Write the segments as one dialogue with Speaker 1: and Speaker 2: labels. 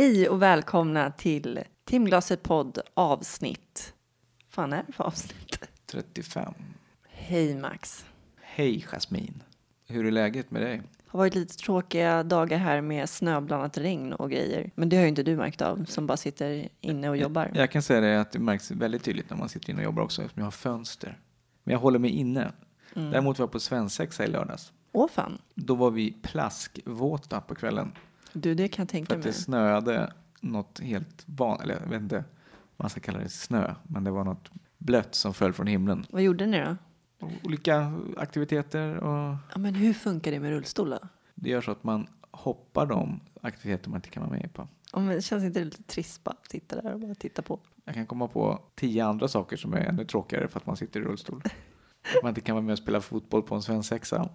Speaker 1: Hej och välkomna till Timglaset podd avsnitt. fan är det för avsnitt?
Speaker 2: 35.
Speaker 1: Hej Max.
Speaker 2: Hej Jasmin. Hur är läget med dig?
Speaker 1: Det har varit lite tråkiga dagar här med snöblandat regn och grejer. Men det har ju inte du märkt av som bara sitter inne och jobbar.
Speaker 2: Jag kan säga det att det märks väldigt tydligt när man sitter inne och jobbar också eftersom jag har fönster. Men jag håller mig inne.
Speaker 1: Mm.
Speaker 2: Däremot var jag på svensexa i lördags.
Speaker 1: Åh fan.
Speaker 2: Då var vi plaskvåta på kvällen.
Speaker 1: Du, det kan jag
Speaker 2: För
Speaker 1: tänka
Speaker 2: att det
Speaker 1: mig.
Speaker 2: snöade något helt vanligt, eller jag vet inte, man ska kalla det snö, men det var något blött som föll från himlen.
Speaker 1: Vad gjorde ni då?
Speaker 2: Olika aktiviteter och
Speaker 1: Ja, men hur funkar det med rullstol då?
Speaker 2: det gör så att man hoppar de aktiviteter man inte kan vara med på.
Speaker 1: Ja, men känns inte det lite trist bara att sitta där och bara titta på?
Speaker 2: Jag kan komma på tio andra saker som är ännu tråkigare för att man sitter i rullstol. Att man inte kan vara med och spela fotboll på en svensexa,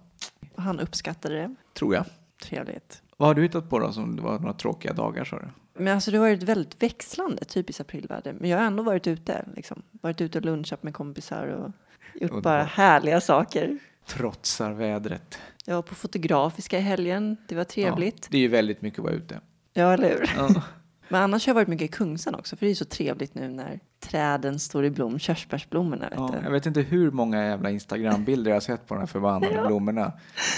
Speaker 1: han uppskattade det.
Speaker 2: tror jag.
Speaker 1: Trevligt.
Speaker 2: Vad har du hittat på då som det var några tråkiga dagar sa du?
Speaker 1: Men alltså det har varit väldigt växlande, typiskt aprilväder. Men jag har ändå varit ute, liksom. Varit ute och lunchat med kompisar och gjort bara
Speaker 2: Underbart.
Speaker 1: härliga saker.
Speaker 2: Trotsar vädret.
Speaker 1: Jag var på Fotografiska i helgen, det var trevligt.
Speaker 2: Ja, det är ju väldigt mycket att vara ute.
Speaker 1: Ja, eller hur?
Speaker 2: Ja.
Speaker 1: Men annars har jag varit mycket i Kungsan också, för det är så trevligt nu när träden står i blom, körsbärsblommorna vet
Speaker 2: Ja,
Speaker 1: du.
Speaker 2: jag vet inte hur många jävla Instagram-bilder jag har sett på de här förbannade blommorna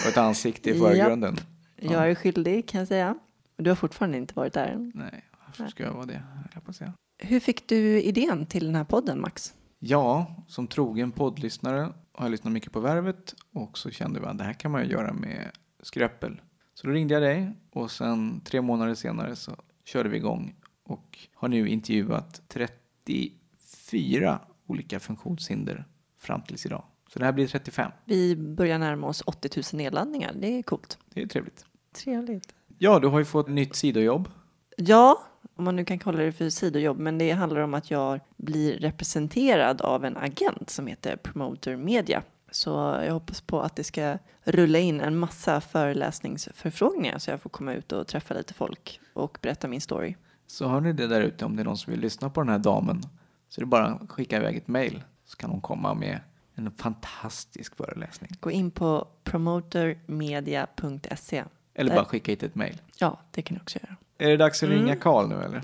Speaker 2: och ett ansikte i förgrunden.
Speaker 1: Jag är skyldig kan jag säga. Du har fortfarande inte varit där.
Speaker 2: Nej, varför ska jag vara det? Jag på säga.
Speaker 1: Hur fick du idén till den här podden, Max?
Speaker 2: Ja, som trogen poddlyssnare har jag lyssnat mycket på Värvet och så kände jag att det här kan man ju göra med Skröppel. Så då ringde jag dig och sen tre månader senare så körde vi igång och har nu intervjuat 34 olika funktionshinder fram tills idag. Så det här blir 35.
Speaker 1: Vi börjar närma oss 80 000 nedladdningar, det är coolt.
Speaker 2: Det är trevligt.
Speaker 1: Trevligt.
Speaker 2: Ja, du har ju fått ett nytt sidojobb.
Speaker 1: Ja, om man nu kan kalla det för sidojobb, men det handlar om att jag blir representerad av en agent som heter Promoter Media. Så jag hoppas på att det ska rulla in en massa föreläsningsförfrågningar så jag får komma ut och träffa lite folk och berätta min story.
Speaker 2: Så hör ni det där ute om det är någon som vill lyssna på den här damen så är det bara att skicka iväg ett mail så kan hon komma med en fantastisk föreläsning.
Speaker 1: Gå in på promotermedia.se.
Speaker 2: Eller bara skicka hit ett mail.
Speaker 1: Ja, det kan du också göra.
Speaker 2: Är det dags att ringa
Speaker 1: Mm.
Speaker 2: Karl nu eller?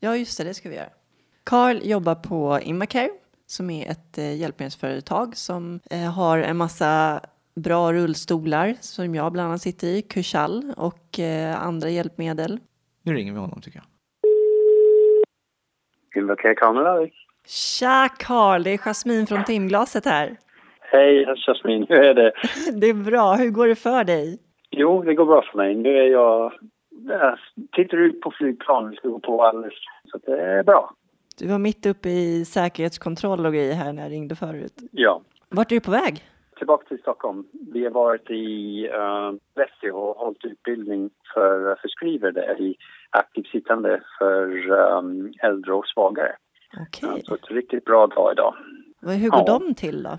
Speaker 1: Ja, just det, det ska vi göra. Carl jobbar på Immacare som är ett eh, hjälpmedelsföretag som eh, har en massa bra rullstolar som jag bland annat sitter i, Kursall och eh, andra hjälpmedel.
Speaker 2: Nu ringer vi honom tycker jag.
Speaker 3: Invacare Kameralari.
Speaker 1: Tja Carl, det är Jasmin från Timglaset här.
Speaker 3: Hej Jasmin, hur är det?
Speaker 1: Det är bra, hur går det för dig?
Speaker 3: Jo, det går bra för mig. Nu är jag... Jag tittar ut på flygplan vi ska gå på alldeles. Så det är bra.
Speaker 1: Du var mitt uppe i säkerhetskontroll och grejer här när jag ringde förut.
Speaker 3: Ja.
Speaker 1: Vart är du på väg?
Speaker 3: Tillbaka till Stockholm. Vi har varit i uh, Växjö och hållit utbildning för förskrivare där i aktivt sittande för um, äldre och svagare.
Speaker 1: Okej,
Speaker 3: Så ett riktigt bra dag idag.
Speaker 1: Hur går
Speaker 3: Ja.
Speaker 1: de till då?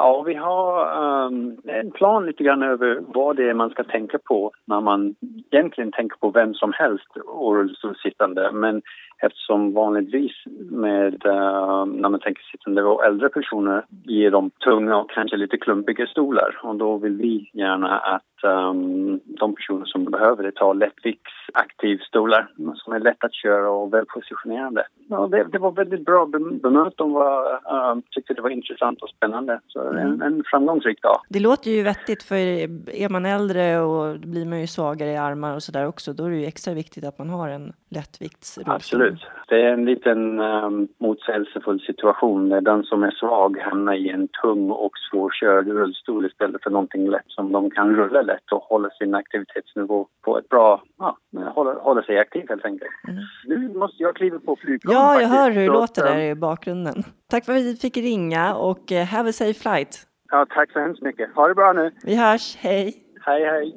Speaker 3: Ja, vi har um, en plan lite grann över vad det är man ska tänka på när man egentligen tänker på vem som helst och rullstolssittande. Men eftersom vanligtvis med, ehm, när man tänker sittande och äldre personer ger de tunga och kanske lite klumpiga stolar. Och då vill vi gärna att ehm, de personer som behöver det tar lättviktsaktivstolar som är lätt att köra och välpositionerade. Ja, det, det var väldigt bra bem- bemött. De var, ehm, tyckte det var intressant och spännande. Så en, en framgångsrik dag.
Speaker 1: Det låter ju vettigt för är man äldre och blir man ju svagare i armar och sådär också, då är det ju extra viktigt att man har en lättviktsrullstol.
Speaker 3: Absolut. Det är en liten um, motsägelsefull situation där den som är svag hamnar i en tung och svårkörd rullstol istället för någonting lätt som de kan rulla lätt och hålla sin aktivitetsnivå på ett bra, ja, hålla, hålla sig aktiv helt enkelt. Nu måste jag kliva på flygplan
Speaker 1: Mm. Ja, jag
Speaker 3: faktiskt.
Speaker 1: hör hur det låter där
Speaker 3: um,
Speaker 1: i bakgrunden. Tack för att vi fick ringa och eh, have a safe flight.
Speaker 3: Ja, tack så hemskt mycket. Ha det bra nu.
Speaker 1: Vi hörs, hej!
Speaker 3: Hej, hej.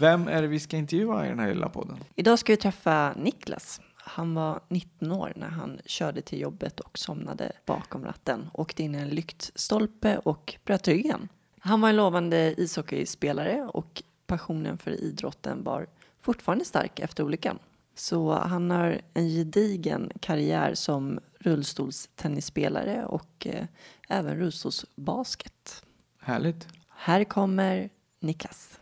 Speaker 2: Vem är det vi ska intervjua i den här lilla podden?
Speaker 1: Idag ska vi träffa Niklas. Han var 19 år när han körde till jobbet och somnade bakom ratten. Åkte in i en lyktstolpe och bröt ryggen. Han var en lovande ishockeyspelare och passionen för idrotten var fortfarande stark efter olyckan. Så han har en gedigen karriär som rullstolstennisspelare och eh, även rullstolsbasket.
Speaker 2: Härligt.
Speaker 1: Här kommer Niklas.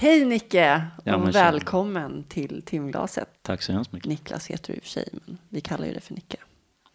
Speaker 1: Hej Nicke
Speaker 4: Ja,
Speaker 1: och välkommen till timglaset.
Speaker 4: Tack så hemskt mycket.
Speaker 1: Niklas heter du i och för sig, men vi kallar ju det för Nicke.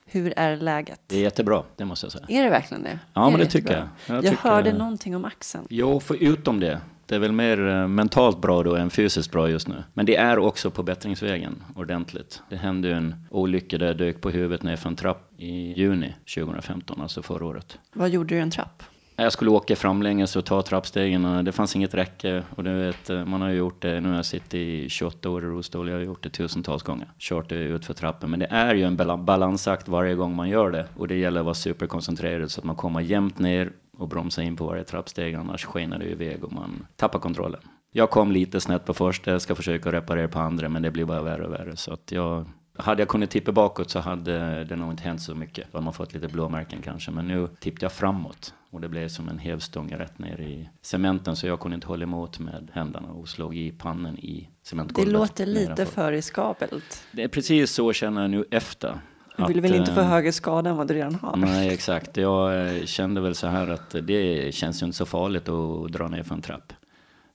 Speaker 1: Hur är läget?
Speaker 4: Det är jättebra, det måste jag säga.
Speaker 1: Är det verkligen det?
Speaker 4: Ja,
Speaker 1: Är
Speaker 4: men det tycker
Speaker 1: jättebra?
Speaker 4: jag. Jag
Speaker 1: Jag,
Speaker 4: tycker-
Speaker 1: hörde någonting om axeln.
Speaker 4: Jo, förutom det. Det är väl mer eh, mentalt bra då än fysiskt bra just nu. Men det är också på bättringsvägen ordentligt. Det hände ju en olycka där jag dök på huvudet ner för en trapp i juni 2015, alltså förra året.
Speaker 1: Vad gjorde du i en trapp?
Speaker 4: Jag skulle åka framlänges och ta trappstegen och det fanns inget räcke. Och du vet, eh, man har ju gjort det, nu har jag suttit i 28 år i rullstol, jag har gjort det tusentals gånger. Kört det ut för trappen. Men det är ju en balansakt varje gång man gör det. Och det gäller att vara superkoncentrerad så att man kommer jämnt ner och bromsa in på varje trappsteg, annars skenar det iväg och man tappar kontrollen. Jag kom lite snett på första, jag ska försöka reparera på andra, men det blir bara värre och värre. Så att jag, hade jag kunnat tippa bakåt så hade det nog inte hänt så mycket. Då hade man fått lite blåmärken kanske, men nu tippade jag framåt. Och det blev som en hävstång rätt ner i cementen, så jag kunde inte hålla emot med händerna och slog i pannan i
Speaker 1: Det
Speaker 4: cementgolvet.
Speaker 1: låter lite för riskabelt.
Speaker 4: Det är precis så känner jag nu efter.
Speaker 1: Du vill
Speaker 4: Att,
Speaker 1: väl inte få
Speaker 4: eh,
Speaker 1: högre skada än vad du redan har?
Speaker 4: Nej, exakt. Jag eh, kände väl så här att det känns ju inte så farligt att dra ner för en trapp.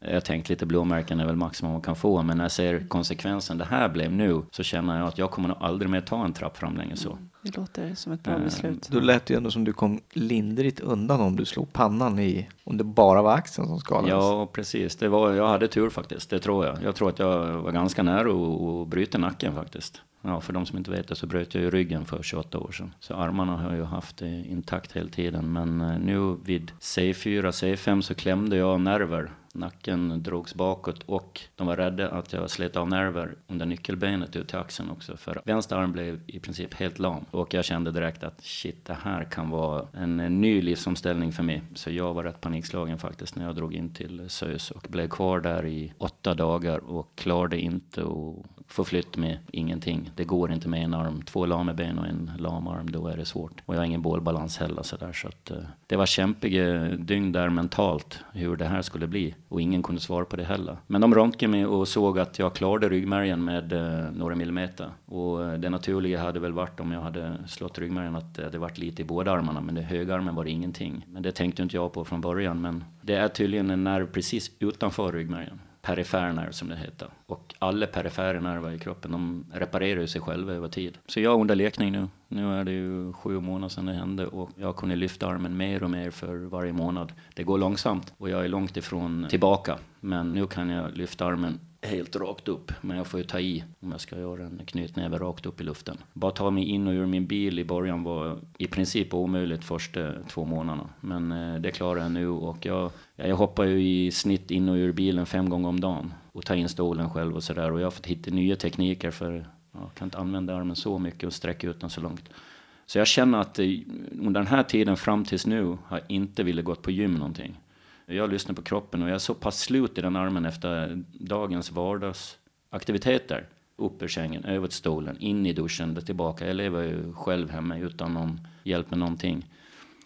Speaker 4: Eh, jag tänkte lite blåmärken är väl maximum man kan få, men när jag ser konsekvensen det här blev nu så känner jag att jag kommer nog aldrig mer ta en trapp fram längre så.
Speaker 1: Det låter som ett bra
Speaker 4: Eh,
Speaker 1: beslut.
Speaker 2: Då lät det ju ändå som du kom lindrigt undan om du slog pannan i, om det bara var axeln som skadades.
Speaker 4: Ja, precis. Det var, jag hade tur faktiskt, det tror jag. Jag tror att jag var ganska nära att att bryta nacken faktiskt. Ja, för de som inte vet det så bröt jag ju ryggen för 28 år sedan. Så armarna har jag ju haft det intakt hela tiden. Men eh, nu vid C4, C5 så klämde jag nerver. Nacken drogs bakåt och de var rädda att jag slet av nerver under nyckelbenet ut till axeln också. För vänster arm blev i princip helt lam. Och jag kände direkt att shit, det här kan vara en, ny livsomställning för mig. Så jag var rätt panikslagen faktiskt när jag drog in till SÖS och blev kvar där i åtta dagar och klarade inte att förflytt med ingenting. Det går inte med en arm, två lameben och en lamarm, då är det svårt. Och jag har ingen bålbalans heller så där, så att eh, det var kämpiga dygn där mentalt, hur det här skulle bli. Och ingen kunde svara på det heller. Men de röntgade mig och såg att jag klarade ryggmärgen med eh, några millimeter. Och eh, det naturliga hade väl varit om jag hade Eh, slått ryggmärgen att det varit lite i båda armarna, men det högerarmen var det ingenting. Men det tänkte inte jag på från början, men det är tydligen en nerv precis utanför ryggmärgen perifer nerv som det heter. Och alla perifera nerver i kroppen, de reparerar ju sig själva över tid. Så jag är under lekning nu. Nu är det ju sju månader sedan det hände och jag kunde lyfta armen mer och mer för varje månad. Det går långsamt och jag är långt ifrån tillbaka. Men nu kan jag lyfta armen helt rakt upp. Men jag får ju ta i om jag ska göra en knytnäve rakt upp i luften. Bara ta mig in och ur min bil i början var i princip omöjligt första två månaderna. Men eh, det klarar jag nu och jag, jag hoppar ju i snitt in och ur bilen fem gånger om dagen. Och tar in stolen själv och sådär. Och jag har fått hitta nya tekniker för jag kan inte använda armen så mycket och sträcka ut den så långt. Så jag känner att eh, under den här tiden fram tills nu har jag inte velat gått på gym någonting. Jag lyssnar på kroppen och jag är så pass slut i den armen efter dagens vardagsaktiviteter. Upp ur sängen, över till stolen, in i duschen, tillbaka. Jag lever ju själv hemma utan någon hjälp med någonting.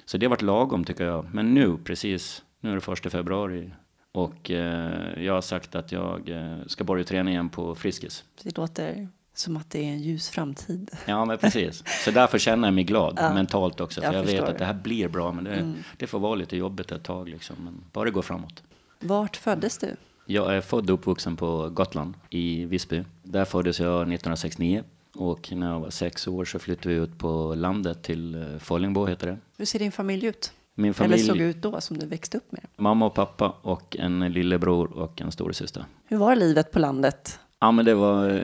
Speaker 4: Så det har varit lagom tycker jag. Men nu, precis, nu är det första februari. Och eh, jag har sagt att jag eh, ska börja träna igen på Friskis.
Speaker 1: Det låter som att det är en ljus framtid.
Speaker 4: Ja, men precis. Så därför känner jag mig glad
Speaker 1: Ja,
Speaker 4: mentalt också. För
Speaker 1: jag
Speaker 4: jag, vet att det här blir bra, men det,
Speaker 1: Mm.
Speaker 4: det får vara lite jobbigt ett tag liksom. Men bara det går framåt.
Speaker 1: Vart föddes du?
Speaker 4: Jag är född och uppvuxen på Gotland, i Visby. Där föddes jag 1969. Och när jag var sex år så flyttade vi ut på landet till eh, Follingbo, heter det.
Speaker 1: Hur ser din familj ut?
Speaker 4: Min
Speaker 1: Eller
Speaker 4: familj,
Speaker 1: såg ut då som du växte upp med?
Speaker 4: mamma och pappa och en lillebror och en storasyster.
Speaker 1: Hur var livet på landet?
Speaker 4: Ja, men det var, eh,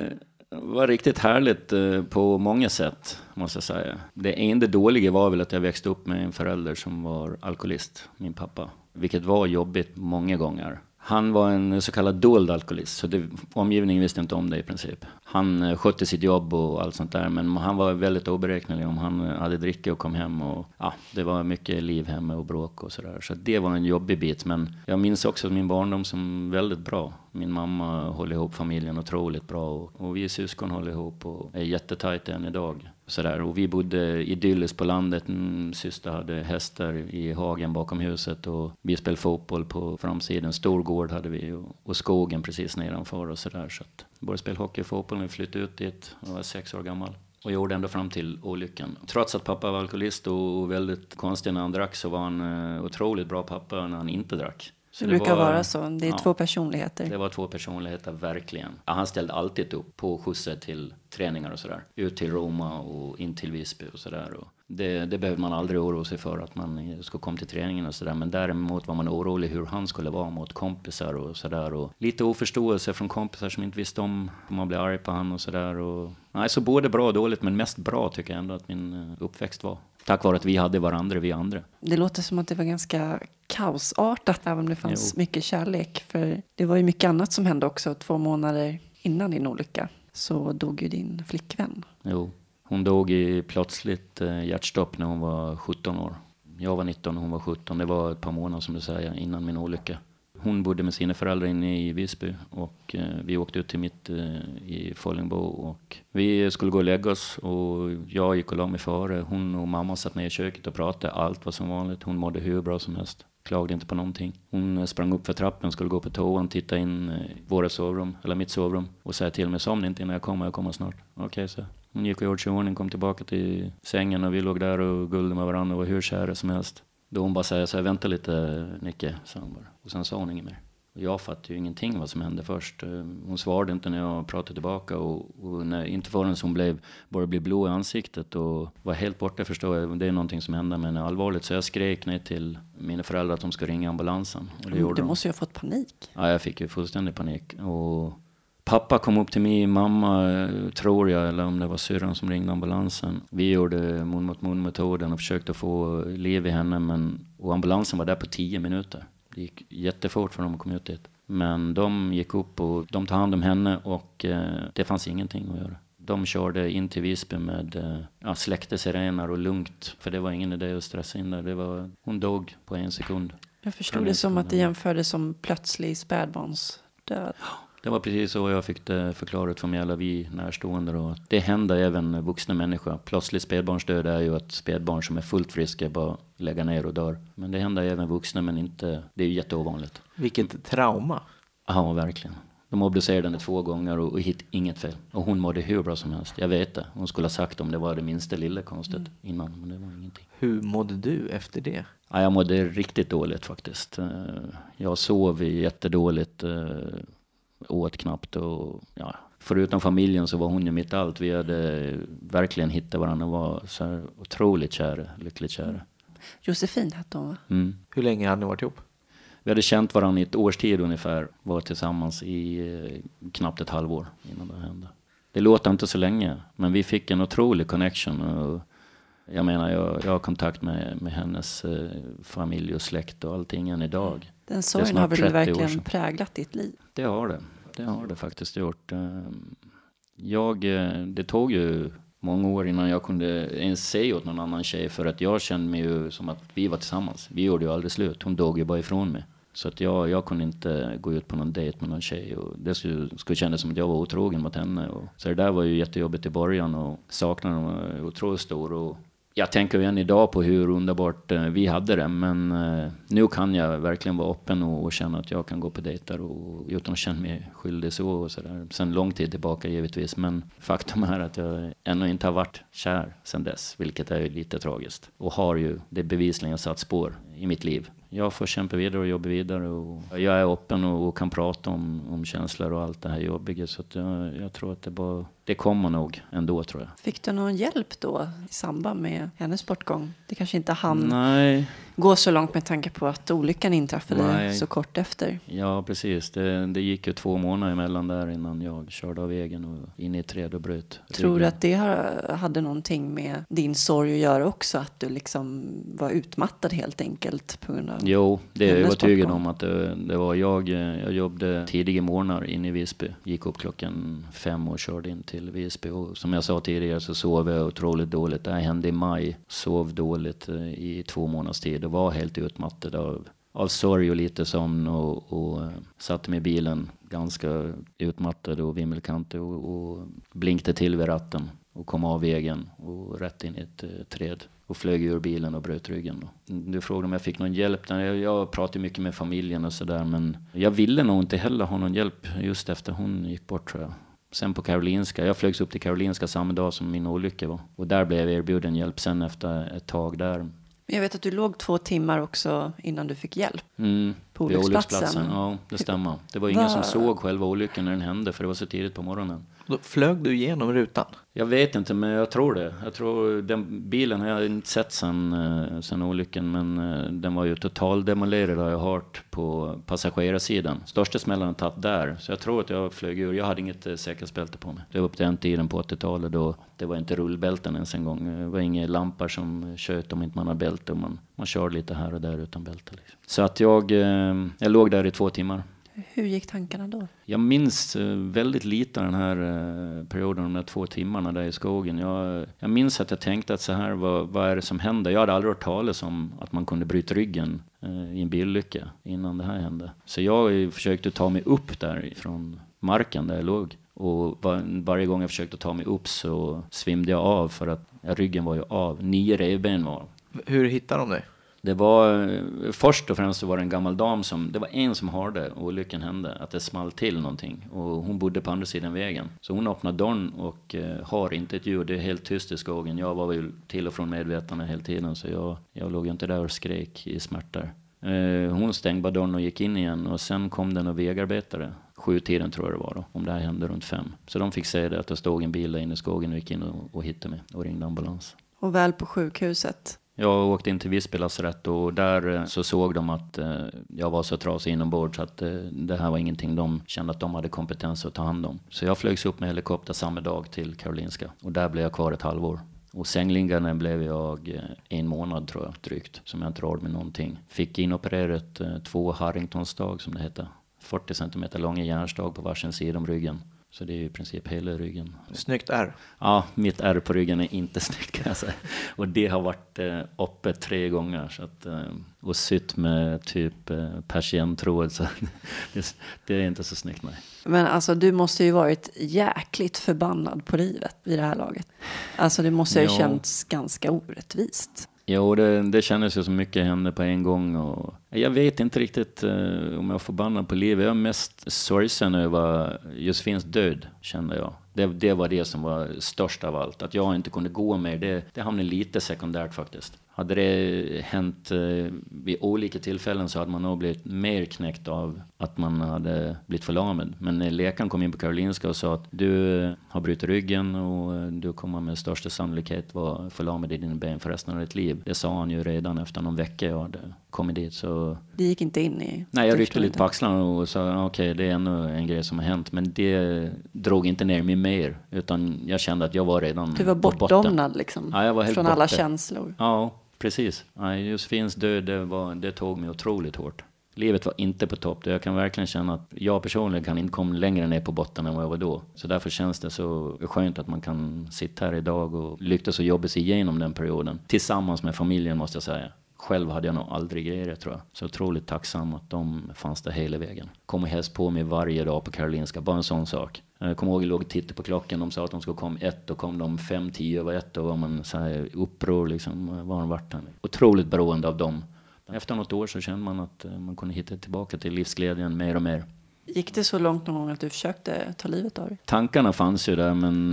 Speaker 4: var riktigt härligt eh, på många sätt, måste jag säga. Det enda dåliga var väl att jag växte upp med en förälder som var alkoholist, min pappa. Vilket var jobbigt många gånger. Han var en så kallad dold alkoholist, så det, omgivningen visste inte om det i princip. Han eh, skötte sitt jobb och allt sånt där, men han var väldigt oberäknelig om han eh, hade dricka och kom hem och ja, det var mycket liv hemma och bråk och sådär. Så det var en jobbig bit, men jag minns också min barndom som väldigt bra. Min mamma håller ihop familjen otroligt bra och, och vi syskon håller ihop och är jättetajta än idag. Sådär. Och vi bodde idylliskt på landet. Min syster hade hästar i hagen bakom huset och vi spelade fotboll på framsidan. Stor gård hade vi och, och skogen precis nedanför och sådär. Så att både spela hockey och fotboll när vi flyttade ut dit. Jag var sex år gammal. Och gjorde ända fram till olyckan. Trots att pappa var alkoholist och väldigt konstig när han drack så var han eh, otroligt bra pappa när han inte drack.
Speaker 1: Så det, det brukar var, vara så. Det är ja, två personligheter.
Speaker 4: Det var två personligheter, verkligen. Ja, han ställde alltid upp på skjutser till träningar och sådär. Ut till Roma och in till Visby och sådär. Det, det behövde man aldrig oroa sig för att man skulle komma till träningen och sådär. Men däremot var man orolig hur han skulle vara mot kompisar och sådär. lite oförståelse från kompisar som inte visste om om man blev arg på honom och sådär. Nej, så både bra och dåligt, men mest bra tycker jag ändå att min eh, uppväxt var. Tack vare att vi hade varandra, vi andra.
Speaker 1: Det låter som att det var ganska kaosartat, även om det fanns jo. mycket kärlek. För det var ju mycket annat som hände också, två månader innan din olycka. Så dog ju din flickvän.
Speaker 4: Jo, hon dog i plötsligt eh, hjärtstopp när hon var 17 år. Jag var 19 och hon var 17. Det var ett par månader som du säger innan min olycka. Hon bodde med sina föräldrar inne i Visby och eh, vi åkte ut till mitt eh, i Follingbo och vi skulle gå och lägga oss och jag gick och la mig före. Hon och mamma satt ner i köket och pratade. Allt var som vanligt. Hon mådde hur bra som helst. Klagade inte på någonting. Hon eh, sprang upp för trappen, skulle gå på toan, titta in i våra sovrum, eller mitt sovrum och säga till mig, somna inte innan jag kommer, jag kommer snart. Okej, okay, så. Hon gick och gjorde sig i ordning, kom tillbaka till sängen och vi låg där och gullade med varandra och var hur kära som helst. Då hon bara säger så här, vänta lite Nicke, sa hon bara. Och sen sa hon inget mer. Och jag fattade ju ingenting vad som hände först. Hon svarade inte när jag pratade tillbaka och, och när, inte förrän hon blev, började bli blå i ansiktet och var helt borta förstår jag. Det är någonting som hände henne allvarligt. Så jag skrek ner till mina föräldrar att de ska ringa ambulansen. Och det
Speaker 1: mm, du måste ju ha fått panik.
Speaker 4: Ja, jag fick ju fullständig panik. Och Pappa kom upp till mig, mamma tror jag, eller om det var syrran som ringde ambulansen. Vi gjorde mun mot mun metoden och försökte få liv i henne men, och ambulansen var där på tio minuter. Det gick jättefort för dem att komma ut dit. Men de gick upp och de tog hand om henne och eh, det fanns ingenting att göra. De körde in till Visby med eh, ja, släckte sirener och lugnt. För det var ingen idé att stressa in där. Det var, hon dog på en sekund.
Speaker 1: Jag förstod det som att det jämfördes som plötslig spädbarnsdöd.
Speaker 4: Det var precis så jag fick det förklarat för mig alla vi närstående. Då. Det händer även vuxna människor. Plötslig spädbarnsdöd är ju att spädbarn som är fullt friska bara lägger ner och dör. Men det händer även vuxna, men inte, det är ju jätteovanligt.
Speaker 2: Vilket trauma.
Speaker 4: Ja, verkligen. De obducerade henne två gånger och, och hittade inget fel. Och hon mådde hur bra som helst. Jag vet det. Hon skulle ha sagt om det var det minsta lilla konstigt mm. innan, men det var ingenting.
Speaker 2: Hur mådde du efter det?
Speaker 4: Ja, jag mådde riktigt dåligt faktiskt. Eh, jag sov jättedåligt eh, åt knappt och ja, förutom familjen så var hon ju mitt allt. Vi hade verkligen hittat varandra och var så här otroligt kära, lyckligt kära.
Speaker 1: Josefin hette hon va?
Speaker 4: Mm.
Speaker 2: Hur länge hade ni varit ihop?
Speaker 4: Vi hade känt varandra i ett års tid ungefär, var tillsammans i eh, knappt ett halvår innan det hände. Det låter inte så länge, men vi fick en otrolig connection. Och jag menar, jag, jag har kontakt med, med hennes eh, familj och släkt och allting än idag.
Speaker 1: Den sorgen har väl verkligen präglat ditt liv?
Speaker 4: Det har det. Det har det faktiskt gjort. Ehm, jag, eh, det tog ju många år innan jag kunde ens säga åt någon annan tjej för att jag kände mig ju som att vi var tillsammans. Vi gjorde ju aldrig slut. Hon dog ju bara ifrån mig. Så att jag, jag kunde inte gå ut på någon dejt med någon tjej och det skulle, skulle kännas som att jag var otrogen mot henne. Och, så det där var ju jättejobbigt i början och saknaden var eh, otroligt stor. Och jag tänker än idag på hur underbart eh, vi hade det, men eh, nu kan jag verkligen vara öppen och, känna att jag kan gå på dejter och, utan att känna mig skyldig så och sådär. Sen lång tid tillbaka givetvis, men faktum är att jag ännu inte har varit kär sen dess, vilket är lite tragiskt. Och har ju det bevisligen satt spår i mitt liv jag får kämpa vidare och jobba vidare. Och jag är öppen och, och kan prata om, om känslor och allt det här jobbiga. Så jag, jag, tror att det, bara, det kommer nog ändå tror jag.
Speaker 1: Fick du någon hjälp då i samband med hennes bortgång? Det kanske inte hann
Speaker 4: Nej.
Speaker 1: Gå så långt med tanke på att olyckan inträffade Nej. så kort efter.
Speaker 4: Ja, precis. Det, det gick ju två månader emellan där innan jag körde av vägen och in i ett träd och bröt
Speaker 1: Tror du att det hade någonting med din sorg att göra också? Att du liksom var utmattad helt enkelt på grund av
Speaker 4: Jo, det är jag övertygad om att det, det, var jag. Jag jobbade tidiga morgnar inne i Visby. Gick upp klockan fem och körde in till Visby. Och som jag sa tidigare så sov jag otroligt dåligt. Det här hände i maj. Sov dåligt eh, i två månaders tid och var helt utmattad av av sorg och lite sömn och, och eh, satte mig i bilen ganska utmattad och vimmelkantig och, och blinkade till vid ratten. och kom av vägen och rätt in i ett eh, träd och flög ur bilen och bröt ryggen. Då. Du frågade om jag fick någon hjälp. Jag, jag pratade mycket med familjen och sådär men jag ville nog inte heller ha någon hjälp just efter hon gick bort tror jag. Sen på Karolinska, jag flögs upp till Karolinska samma dag som min olycka var. Och där blev jag erbjuden hjälp sen efter ett tag där.
Speaker 1: Jag vet att du låg två timmar också innan du fick hjälp.
Speaker 4: Mm,
Speaker 1: på
Speaker 4: vid
Speaker 1: olycksplatsen.
Speaker 4: Ja, det stämmer. Det var ingen
Speaker 1: Va?
Speaker 4: som såg själva olyckan när den hände för det var så tidigt på morgonen.
Speaker 2: Då flög du igenom rutan?
Speaker 4: Jag vet inte, men jag tror det. Jag tror den bilen har jag inte sett sen, eh, sen olyckan, men eh, den var ju totaldemolerad har jag hört på passagerarsidan. Största smällen har tagit där, så jag tror att jag flög ur. Jag hade inget eh, säkerhetsbälte på mig. Det var på den tiden på 80-talet då det var inte rullbälten ens en gång. Det var inga lampor som tjöt om inte man hade bälte. och Man, man kör lite här och där utan bälte. Liksom. Så att jag, jag låg där i två timmar.
Speaker 1: Hur gick tankarna då?
Speaker 4: Jag minns eh, väldigt lite den här eh, perioden, de där två timmarna där i skogen. Jag, jag minns att jag tänkte att så här, vad, vad är det som händer? Jag hade aldrig hört talas om att man kunde bryta ryggen eh, i en bilolycka innan det här hände. Så jag försökte ta mig upp där från marken där jag låg. Och var, varje gång jag försökte ta mig upp så svimde jag av för att ja, ryggen var ju av. Nio revben var
Speaker 2: Hur hittade de dig?
Speaker 4: Det var, eh, först och främst så var det en gammal dam som, det var en som hörde olyckan hände, att det small till någonting. Och hon bodde på andra sidan vägen. Så hon öppnade dörren och eh, har inte ett ljud, det är helt tyst i skogen. Jag var väl till och från medvetande hela tiden så jag, jag låg ju inte där och skrek i smärtor. Eh, hon stängde bara dörren och gick in igen och sen kom det några vägarbetare. Sju tiden tror jag det var då, om det här hände runt fem. Så de fick se det att det stod en bil där inne i skogen och gick in och, och hittade mig och ringde ambulans.
Speaker 1: Och väl på sjukhuset.
Speaker 4: Jag åkte in till Visby lasarett och där eh, så såg de att eh, jag var så trasig inombords att eh, det här var ingenting de kände att de hade kompetens att ta hand om. Så jag flögs upp med helikopter samma dag till Karolinska och där blev jag kvar ett halvår. Och sängliggande blev jag en månad tror jag drygt, som jag inte rörde med någonting. Fick inopererat två Harringtonstag som det hette, 40 centimeter långa järnstag på varsin sida om ryggen. Så det är ju i princip hela ryggen.
Speaker 2: Snyggt R.
Speaker 4: Ja, mitt ärr på ryggen är inte snyggt kan jag säga. Och det har varit eh, uppe tre gånger. Så att, eh, och sytt med typ eh, persienntråd. Så det, det är inte så snyggt nej.
Speaker 1: Men alltså du måste ju varit jäkligt förbannad på livet vid det här laget. Alltså det måste ju ha
Speaker 4: Ja.
Speaker 1: känts ganska orättvist.
Speaker 4: Jo, det, det kändes ju som mycket hände på en gång. Och jag vet inte riktigt eh, om jag är förbannad på livet. Jag är mest sorgsen över Josefins död, kände jag. Det, det var det som var störst av allt. Att jag inte kunde gå mer, det, det hamnade lite sekundärt faktiskt. Hade det hänt eh, vid olika tillfällen så hade man nog blivit mer knäckt av att man hade blivit förlamad. Men när läkaren kom in på Karolinska och sa att du eh, har brutit ryggen och eh, du kommer med största sannolikhet vara förlamad i dina ben för resten av ditt liv. Det sa han ju redan efter någon vecka jag hade kommit dit. Så
Speaker 1: Det gick inte in i...
Speaker 4: Nej, jag ryckte lite på axlarna och sa "Ah, okej, det är ännu en grej som har hänt. Men det drog inte ner mig mer, utan jag kände att jag var redan
Speaker 1: Du var bortdomnad liksom.
Speaker 4: Ja, jag var helt
Speaker 1: från alla
Speaker 4: borta.
Speaker 1: känslor.
Speaker 4: Ja, precis. Josefins död, det, var, det tog mig otroligt hårt. Livet var inte på topp. Jag kan verkligen känna att jag personligen kan inte komma längre ner på botten än vad jag var då. Så därför känns det så skönt att man kan sitta här idag och lyckas och jobba sig igenom den perioden. Tillsammans med familjen måste jag säga. Själv hade jag nog aldrig grejat det tror jag. Så otroligt tacksam att de fanns där hela vägen. Kommer helst på mig varje dag på Karolinska, bara en sån sak. Jag kommer ihåg, jag låg och tittade på klockan, de sa att de skulle komma ett, då kom de fem, tio över ett, och var man så här uppror liksom, var de vart här. Otroligt beroende av dem. Efter något år så kände man att eh, man kunde hitta tillbaka till livsglädjen mer och mer.
Speaker 1: Gick det så långt någon gång att du försökte ta livet av dig?
Speaker 4: Tankarna fanns ju där men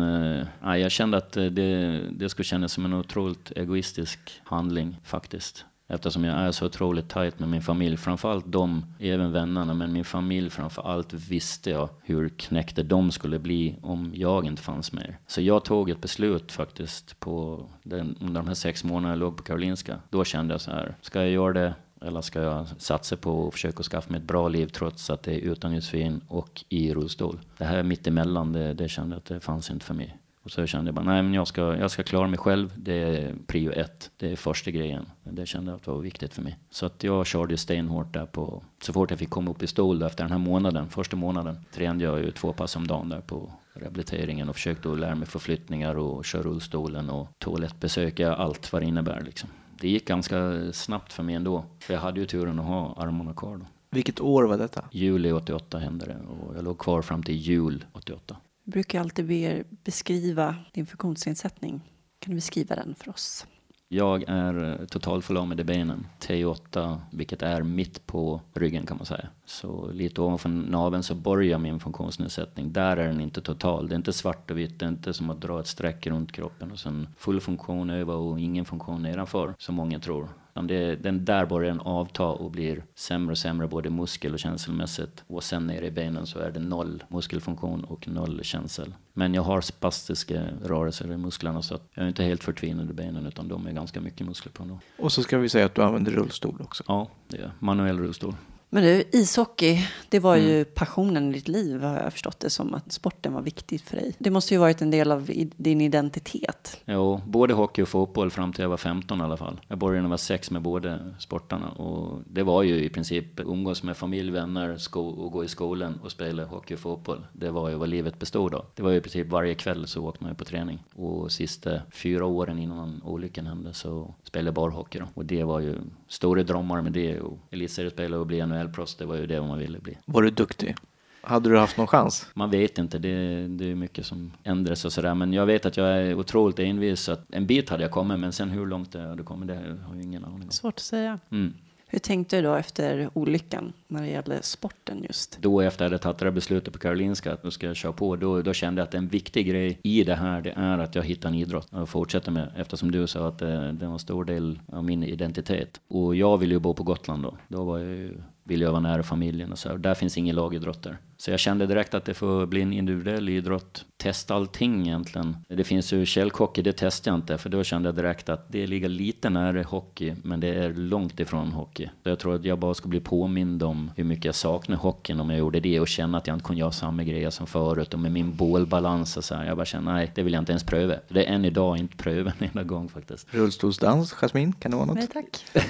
Speaker 4: eh, jag kände att eh, det, det skulle kännas som en otroligt egoistisk handling faktiskt. Eftersom jag är så otroligt tajt med min familj, framförallt de, även vännerna, men min familj framförallt visste jag hur knäckta de skulle bli om jag inte fanns mer. Så jag tog ett beslut faktiskt på den, under de här sex månaderna jag låg på Karolinska. Då kände jag så här, ska jag göra det eller ska jag satsa på att försöka skaffa mig ett bra liv trots att det är utan Josefin och i rullstol? Det här mittemellan, det, det kände jag att det fanns inte för mig. Och så kände jag bara, nej men jag ska, jag ska klara mig själv. Det är prio ett. Det är första grejen. Det kände jag att var viktigt för mig. Så att jag körde stenhårt där på, så fort jag fick komma upp i stol efter den här månaden, första månaden, tränade jag ju två pass om dagen där på rehabiliteringen och försökte lära mig förflyttningar och köra rullstolen och toalettbesök, ja, allt vad det innebär liksom. Det gick ganska snabbt för mig ändå. För jag hade ju turen att ha armarna kvar då.
Speaker 2: Vilket år var detta?
Speaker 4: Juli 88 hände det och jag låg kvar fram till jul 88.
Speaker 1: Jag brukar alltid be er beskriva din funktionsnedsättning. Kan du beskriva den för oss?
Speaker 4: Jag är eh, totalförlamad i benen, T8, vilket är mitt på ryggen kan man säga. Så lite ovanför naveln så börjar min funktionsnedsättning. Där är den inte total. Det är inte svart och vitt, det är inte som att dra ett streck runt kroppen och sen full funktion över och ingen funktion nedanför, som många tror. Det, den där börjar den avta och blir sämre och sämre både muskel och känselmässigt. Och sen nere i benen så är det noll muskelfunktion och noll känsel. Men jag har spastiska rörelser i musklerna så att jag är inte helt förtvinad i benen utan de är ganska mycket muskler på dem.
Speaker 2: Och så ska vi säga att du använder rullstol också.
Speaker 4: Ja, det är manuell rullstol.
Speaker 1: Men du, ishockey, det var ju passionen i ditt liv har jag förstått det som. Att sporten var viktigt för dig. Det måste ju varit en del av din identitet.
Speaker 4: Jo, både hockey och fotboll fram till jag var 15 i alla fall. Jag började när jag var sex med båda sportarna och det var ju i princip umgås med familj, vänner och gå i skolan och spela hockey och fotboll. Det var ju vad livet bestod av. Det var ju i princip varje kväll så åkte man ju på träning. Och sista fyra åren innan olyckan hände så spelade jag bara hockey då. Och det var ju stora drömmar med det och elitseriespelare och bli NHL-proffs, det var ju det man ville bli.
Speaker 2: Var du duktig? Hade du haft någon chans?
Speaker 4: Man vet inte, det, det är mycket som ändras och sådär. Men jag vet att jag är otroligt envis. Så att en bit hade jag kommit, men sen hur långt jag hade kommit, det har jag ingen aning om.
Speaker 1: Svårt att säga.
Speaker 4: Mm.
Speaker 1: Hur tänkte du då efter olyckan när det gällde sporten just?
Speaker 4: Då efter jag hade tagit det här beslutet på Karolinska att nu ska jag köra på, då, då kände jag att en viktig grej i det här, det är att jag hittar en idrott och fortsätter med. Eftersom du sa att det, det var en stor del av min identitet. Och jag ville ju bo på Gotland då. Då var jag ju, ville jag vara nära familjen och så. här. Där finns ingen lagidrotter. Så jag kände direkt att det får bli en individuell idrott. Testa allting egentligen. Det finns ju källhockey, det testade jag inte. För då kände jag direkt att det ligger lite nära hockey, men det är långt ifrån hockey. Så jag tror att jag bara skulle bli påmind om hur mycket jag saknar hockeyn om jag gjorde det och känna att jag inte kunde göra samma grejer som förut. Och med min bålbalans och så här. Jag bara känner, nej, det vill jag inte ens pröva. Det är än idag inte pröva en enda gång faktiskt.
Speaker 2: Rullstolsdans, Jasmin, kan det vara något?
Speaker 1: Nej tack.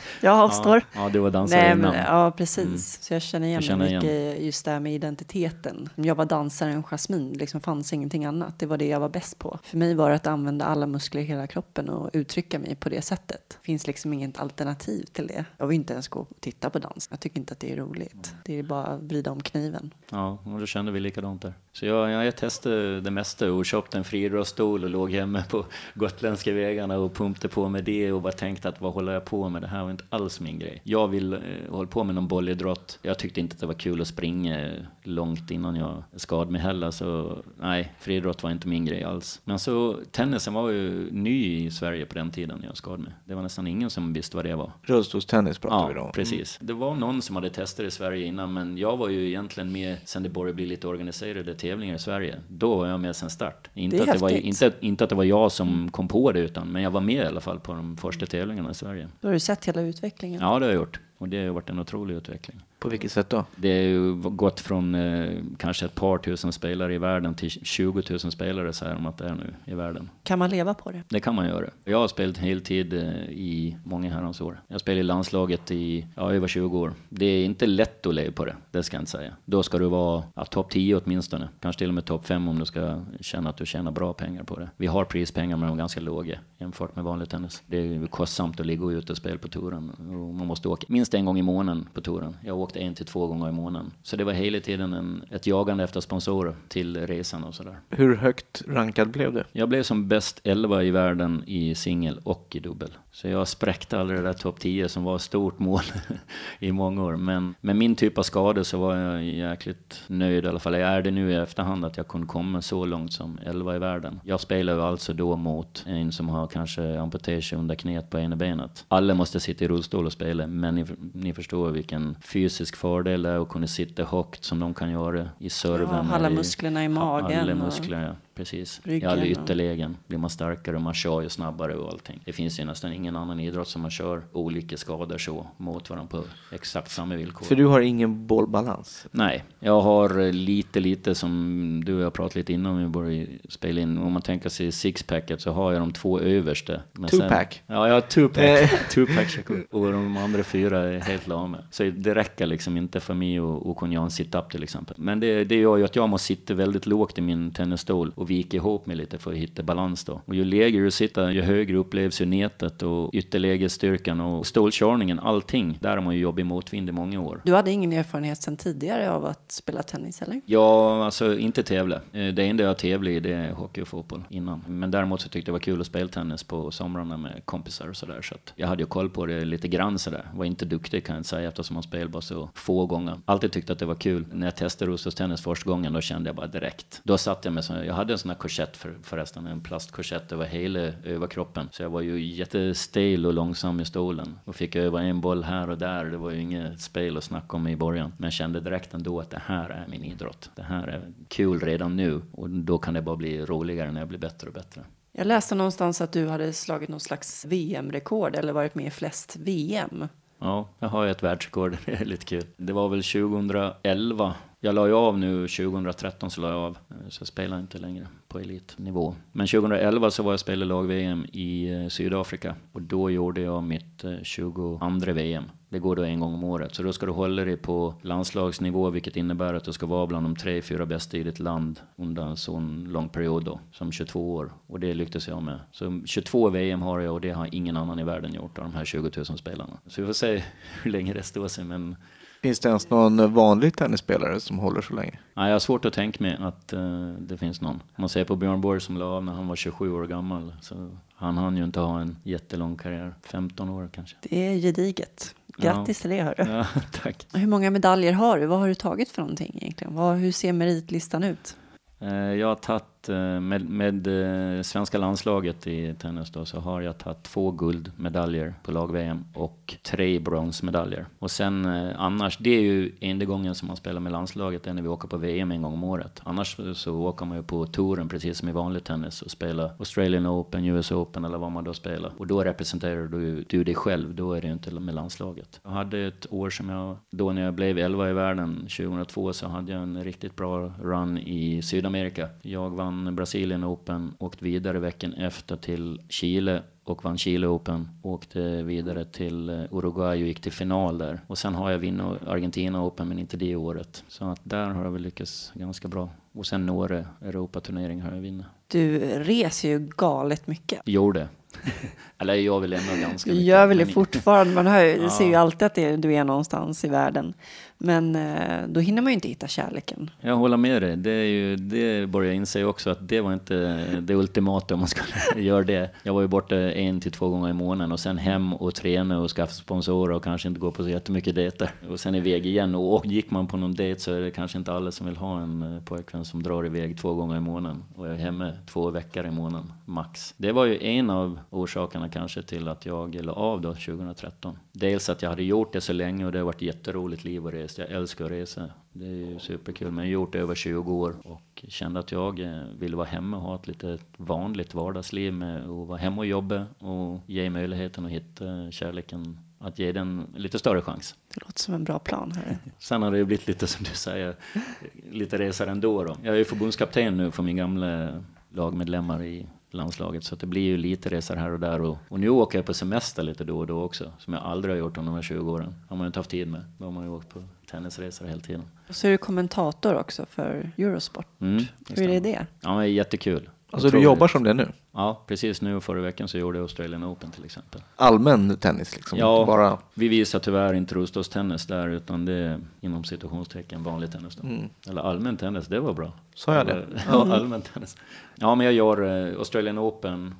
Speaker 1: jag avstår.
Speaker 4: Ja, du var dansare
Speaker 1: Nej,
Speaker 4: innan.
Speaker 1: Ja, precis. Så jag känner igen
Speaker 4: Jag känner
Speaker 1: mig
Speaker 4: igen.
Speaker 1: mycket just det här med identiteten. Jag var dansaren Jasmine, liksom fanns ingenting annat. Det var det jag var bäst på. För mig var det att använda alla muskler i hela kroppen och uttrycka mig på det sättet. Det finns liksom inget alternativ till det. Jag vill inte ens gå och titta på dans. Jag tycker inte att det är roligt. Det är bara att vrida om kniven.
Speaker 4: Ja, och då kände vi likadant där. Så jag, jag, jag testade det mesta och köpte en friidrottsstol och låg hemma på gotländska vägarna och pumpade på med det och bara tänkte att vad håller jag på med? Det här var inte alls min grej. Jag vill eh, hålla på med någon bollidrott. Jag tyckte inte att det var kul att springa långt innan jag skadade mig heller. Så nej, friidrott var inte min grej alls. Men så tennisen var ju ny i Sverige på den tiden när jag skadade mig. Det var nästan ingen som visste vad det var.
Speaker 2: Rullstolstennis pratar vi då
Speaker 4: Ja,
Speaker 2: om.
Speaker 4: precis. Det var någon som hade testat i Sverige innan, men jag var ju egentligen med sen det började bli lite organiserade tävlingar i Sverige. Då var jag med sen start. Inte,
Speaker 1: Det är
Speaker 4: att, det var, inte, inte att det var jag som kom på det, utan, men jag var med i alla fall på de första tävlingarna i Sverige.
Speaker 1: Då har du sett hela utvecklingen.
Speaker 4: Ja, det har jag gjort. Och det har ju varit en otrolig utveckling.
Speaker 2: På vilket sätt då?
Speaker 4: Det har ju gått från eh, kanske ett par tusen spelare i världen till 20 000 spelare säger de att det är nu i världen.
Speaker 1: Kan man leva på det?
Speaker 4: Det kan man göra. Jag har spelat heltid eh, i många herrans år. Jag spelade i landslaget i ja, över 20 år. Det är inte lätt att leva på det, det ska jag inte säga. Då ska du vara ja, topp 10 åtminstone. Kanske till och med topp 5 om du ska känna att du tjänar bra pengar på det. Vi har prispengar men de är ganska låga jämfört med vanlig tennis. Det är ju kostsamt att ligga ute och spela på touren. Och man måste åka minst en gång i månaden på touren. Jag åkte en till två gånger i månaden. Så det var hela tiden en, ett jagande efter sponsorer till resan och sådär.
Speaker 2: Hur högt rankad blev du?
Speaker 4: Jag blev som bäst 11 i världen i singel och i dubbel. Så jag spräckte aldrig det där topp 10 som var ett stort mål i många år. Men med min typ av skador så var jag jäkligt nöjd i alla fall. Jag är det nu i efterhand att jag kunde komma så långt som 11 i världen. Jag spelar ju alltså då mot en som har kanske amputation under knät på ena benet. Alla måste sitta i rullstol och spela, men ni, ni förstår vilken fysisk fördel det är att kunna sitta högt som de kan göra i serven.
Speaker 1: Ja, alla musklerna i magen
Speaker 4: Alla
Speaker 1: och
Speaker 4: muskler, ja. Precis. I
Speaker 1: ryggen
Speaker 4: alla
Speaker 1: och-
Speaker 4: ytterlägen blir man starkare och man kör ju snabbare och allting. Det finns ju nästan ingen annan idrott som man kör olika skador så mot varandra på exakt samma villkor.
Speaker 2: För du har ingen bollbalans.
Speaker 4: Nej, jag har eh, lite, lite som du och jag pratade lite innan vi började spela in. Om man tänker sig sixpacket så har jag de två översta.
Speaker 2: Two-pack.
Speaker 4: Ja, jag har
Speaker 2: Eh.
Speaker 4: two-pack. two-pack Shakur. och de andra fyra är helt lama. Så det räcker liksom inte för mig att, att kunna göra en sit-up till exempel. Men det, det gör ju att jag måste sitta väldigt lågt i min tennisstol och vika ihop mig lite för att hitta balans då. Och ju lägre du sitter, ju högre upplevs ju nätet och ytterlägesstyrkan och stålkörningen, allting. Där har man ju jobbat i motvind i många år.
Speaker 1: Du hade ingen erfarenhet sedan tidigare av att spela tennis, eller?
Speaker 4: Ja, alltså inte tävla. Eh, Det enda jag tävlade i det är hockey och fotboll innan. Men däremot så tyckte jag det var kul att spela tennis på somrarna med kompisar och sådär. Så att jag hade ju koll på det lite grann sådär. Var inte duktig kan jag inte säga eftersom man spelade bara så få gånger. Alltid tyckte att det var kul. När jag testade Roslags första gången då kände jag bara direkt. Då satt jag med så, jag hade en sån här korsett för, förresten, en plastkorsett över hela överkroppen. Så jag var ju jättestel och långsam i stolen. Och fick öva en boll här och där. Det var ju inget spel att snacka om i början. Men jag kände direkt ändå att det här är min idrott. Det här är kul redan nu. Och då kan det bara bli roligare när jag blir bättre och bättre.
Speaker 1: Jag läste någonstans att du hade slagit någon slags VM-rekord eller varit med i flest VM.
Speaker 4: Ja, jag har ju ett världsrekord. Det är lite kul. Det var väl 2011. Jag la ju av nu, 2013 så la jag av. Eh, så jag spelar inte längre på elitnivå. Men 2011 så var jag spelade lag-VM i eh, Sydafrika. Och då gjorde jag mitt eh, 22 VM. Det går då en gång om året. Så då ska du hålla dig på landslagsnivå, vilket innebär att du ska vara bland de tre, fyra bästa i ditt land under en sån lång period då, som 22 år. Och det lyckades jag med. Så 22 VM har jag och det har ingen annan i världen gjort av de här 20 000 spelarna. Så vi får se hur länge det står sig, men
Speaker 2: Finns det ens någon vanlig tennisspelare som håller så länge?
Speaker 4: Nej, jag har svårt att tänka mig att eh, det finns någon. Om man ser på Björn Borg som la av när han var 27 år gammal. Så han hann ju inte ha en jättelång karriär. 15 år kanske.
Speaker 1: Det är gediget. Grattis till det, hörru.
Speaker 4: Ja, tack.
Speaker 1: Hur många medaljer har du? Vad har du tagit för någonting egentligen? Vad, hur ser meritlistan ut?
Speaker 4: Eh, jag har tagit, Eh, med, med eh, svenska landslaget i tennis då, så har jag tagit två guldmedaljer på lag-VM och tre bronsmedaljer. Och sen eh, annars, det är ju enda gången som man spelar med landslaget, är när vi åker på VM en gång om året. Annars så åker man ju på touren precis som i vanlig tennis och spelar Australian Open, US Open eller vad man då spelar. Och då representerar du, du dig själv, då är det ju inte med landslaget. Jag hade ett år som jag, då när jag blev 11 i världen, 2002, så hade jag en riktigt bra run i Sydamerika. Jag vann Brasilien Open, åkte vidare veckan efter till Chile och vann Chile Open. Åkte vidare till eh, Uruguay och gick till final där. Och sen har jag vunnit Argentina Open, men inte det året. Så att där har jag väl lyckats ganska bra. Och sen några Europaturneringar har jag vunnit.
Speaker 1: Du reser ju galet mycket.
Speaker 4: Gjorde. Eller jag vill ändå ganska mycket.
Speaker 1: väl det
Speaker 4: men-
Speaker 1: fortfarande. Man hör,
Speaker 4: Ja.
Speaker 1: ser ju alltid att är, du är någonstans i världen. Men eh, då hinner man ju inte hitta kärleken.
Speaker 4: Jag håller med dig. Det, är ju, det börjar jag inse också att det var inte det ultimata om man skulle göra det. Jag var ju borta en till två gånger i månaden och sen hem och träna och skaffa sponsorer och kanske inte gå på så jättemycket dejter. Och sen iväg igen. Och, och gick man på någon dejt så är det kanske inte alla som vill ha en eh, pojkvän som drar iväg två gånger i månaden och är hemma två veckor i månaden max. Det var ju en av orsakerna kanske till att jag la av då 2013. Dels att jag hade gjort det så länge och det har varit jätteroligt liv och resa. Jag älskar att resa. Det är ju superkul. Men jag har gjort det över 20 år och kände att jag eh, ville vara hemma och ha ett lite vanligt vardagsliv med att vara hemma och jobba och ge möjligheten att hitta kärleken. Att ge den lite större chans.
Speaker 1: Det låter som en bra plan. Hörru.
Speaker 4: Sen har det ju blivit lite som du säger, lite resor ändå då. Jag är ju förbundskapten nu för min gamla lagmedlemmar i landslaget så det blir ju lite resor här och där och, och nu åker jag på semester lite då och då också som jag aldrig har gjort under de här 20 åren. har man ju inte haft tid med. Då har man ju åkt på tennisresor hela tiden.
Speaker 1: Och så är du kommentator också för Eurosport.
Speaker 4: Mm,
Speaker 1: Hur är det?
Speaker 4: Ja, men jättekul.
Speaker 2: Alltså du jobbar som det nu?
Speaker 4: Ja, precis nu förra veckan så gjorde jag Australian Open till exempel.
Speaker 2: Allmän tennis liksom?
Speaker 4: Ja,
Speaker 2: bara...
Speaker 4: vi visar tyvärr inte Rostås-tennis där utan det är inom situationstecken vanlig tennis då.
Speaker 2: Mm.
Speaker 4: Eller allmän tennis, det var bra.
Speaker 2: Sa jag det?
Speaker 4: Ja, allmän tennis. Ja, men jag gör eh, Australian Open,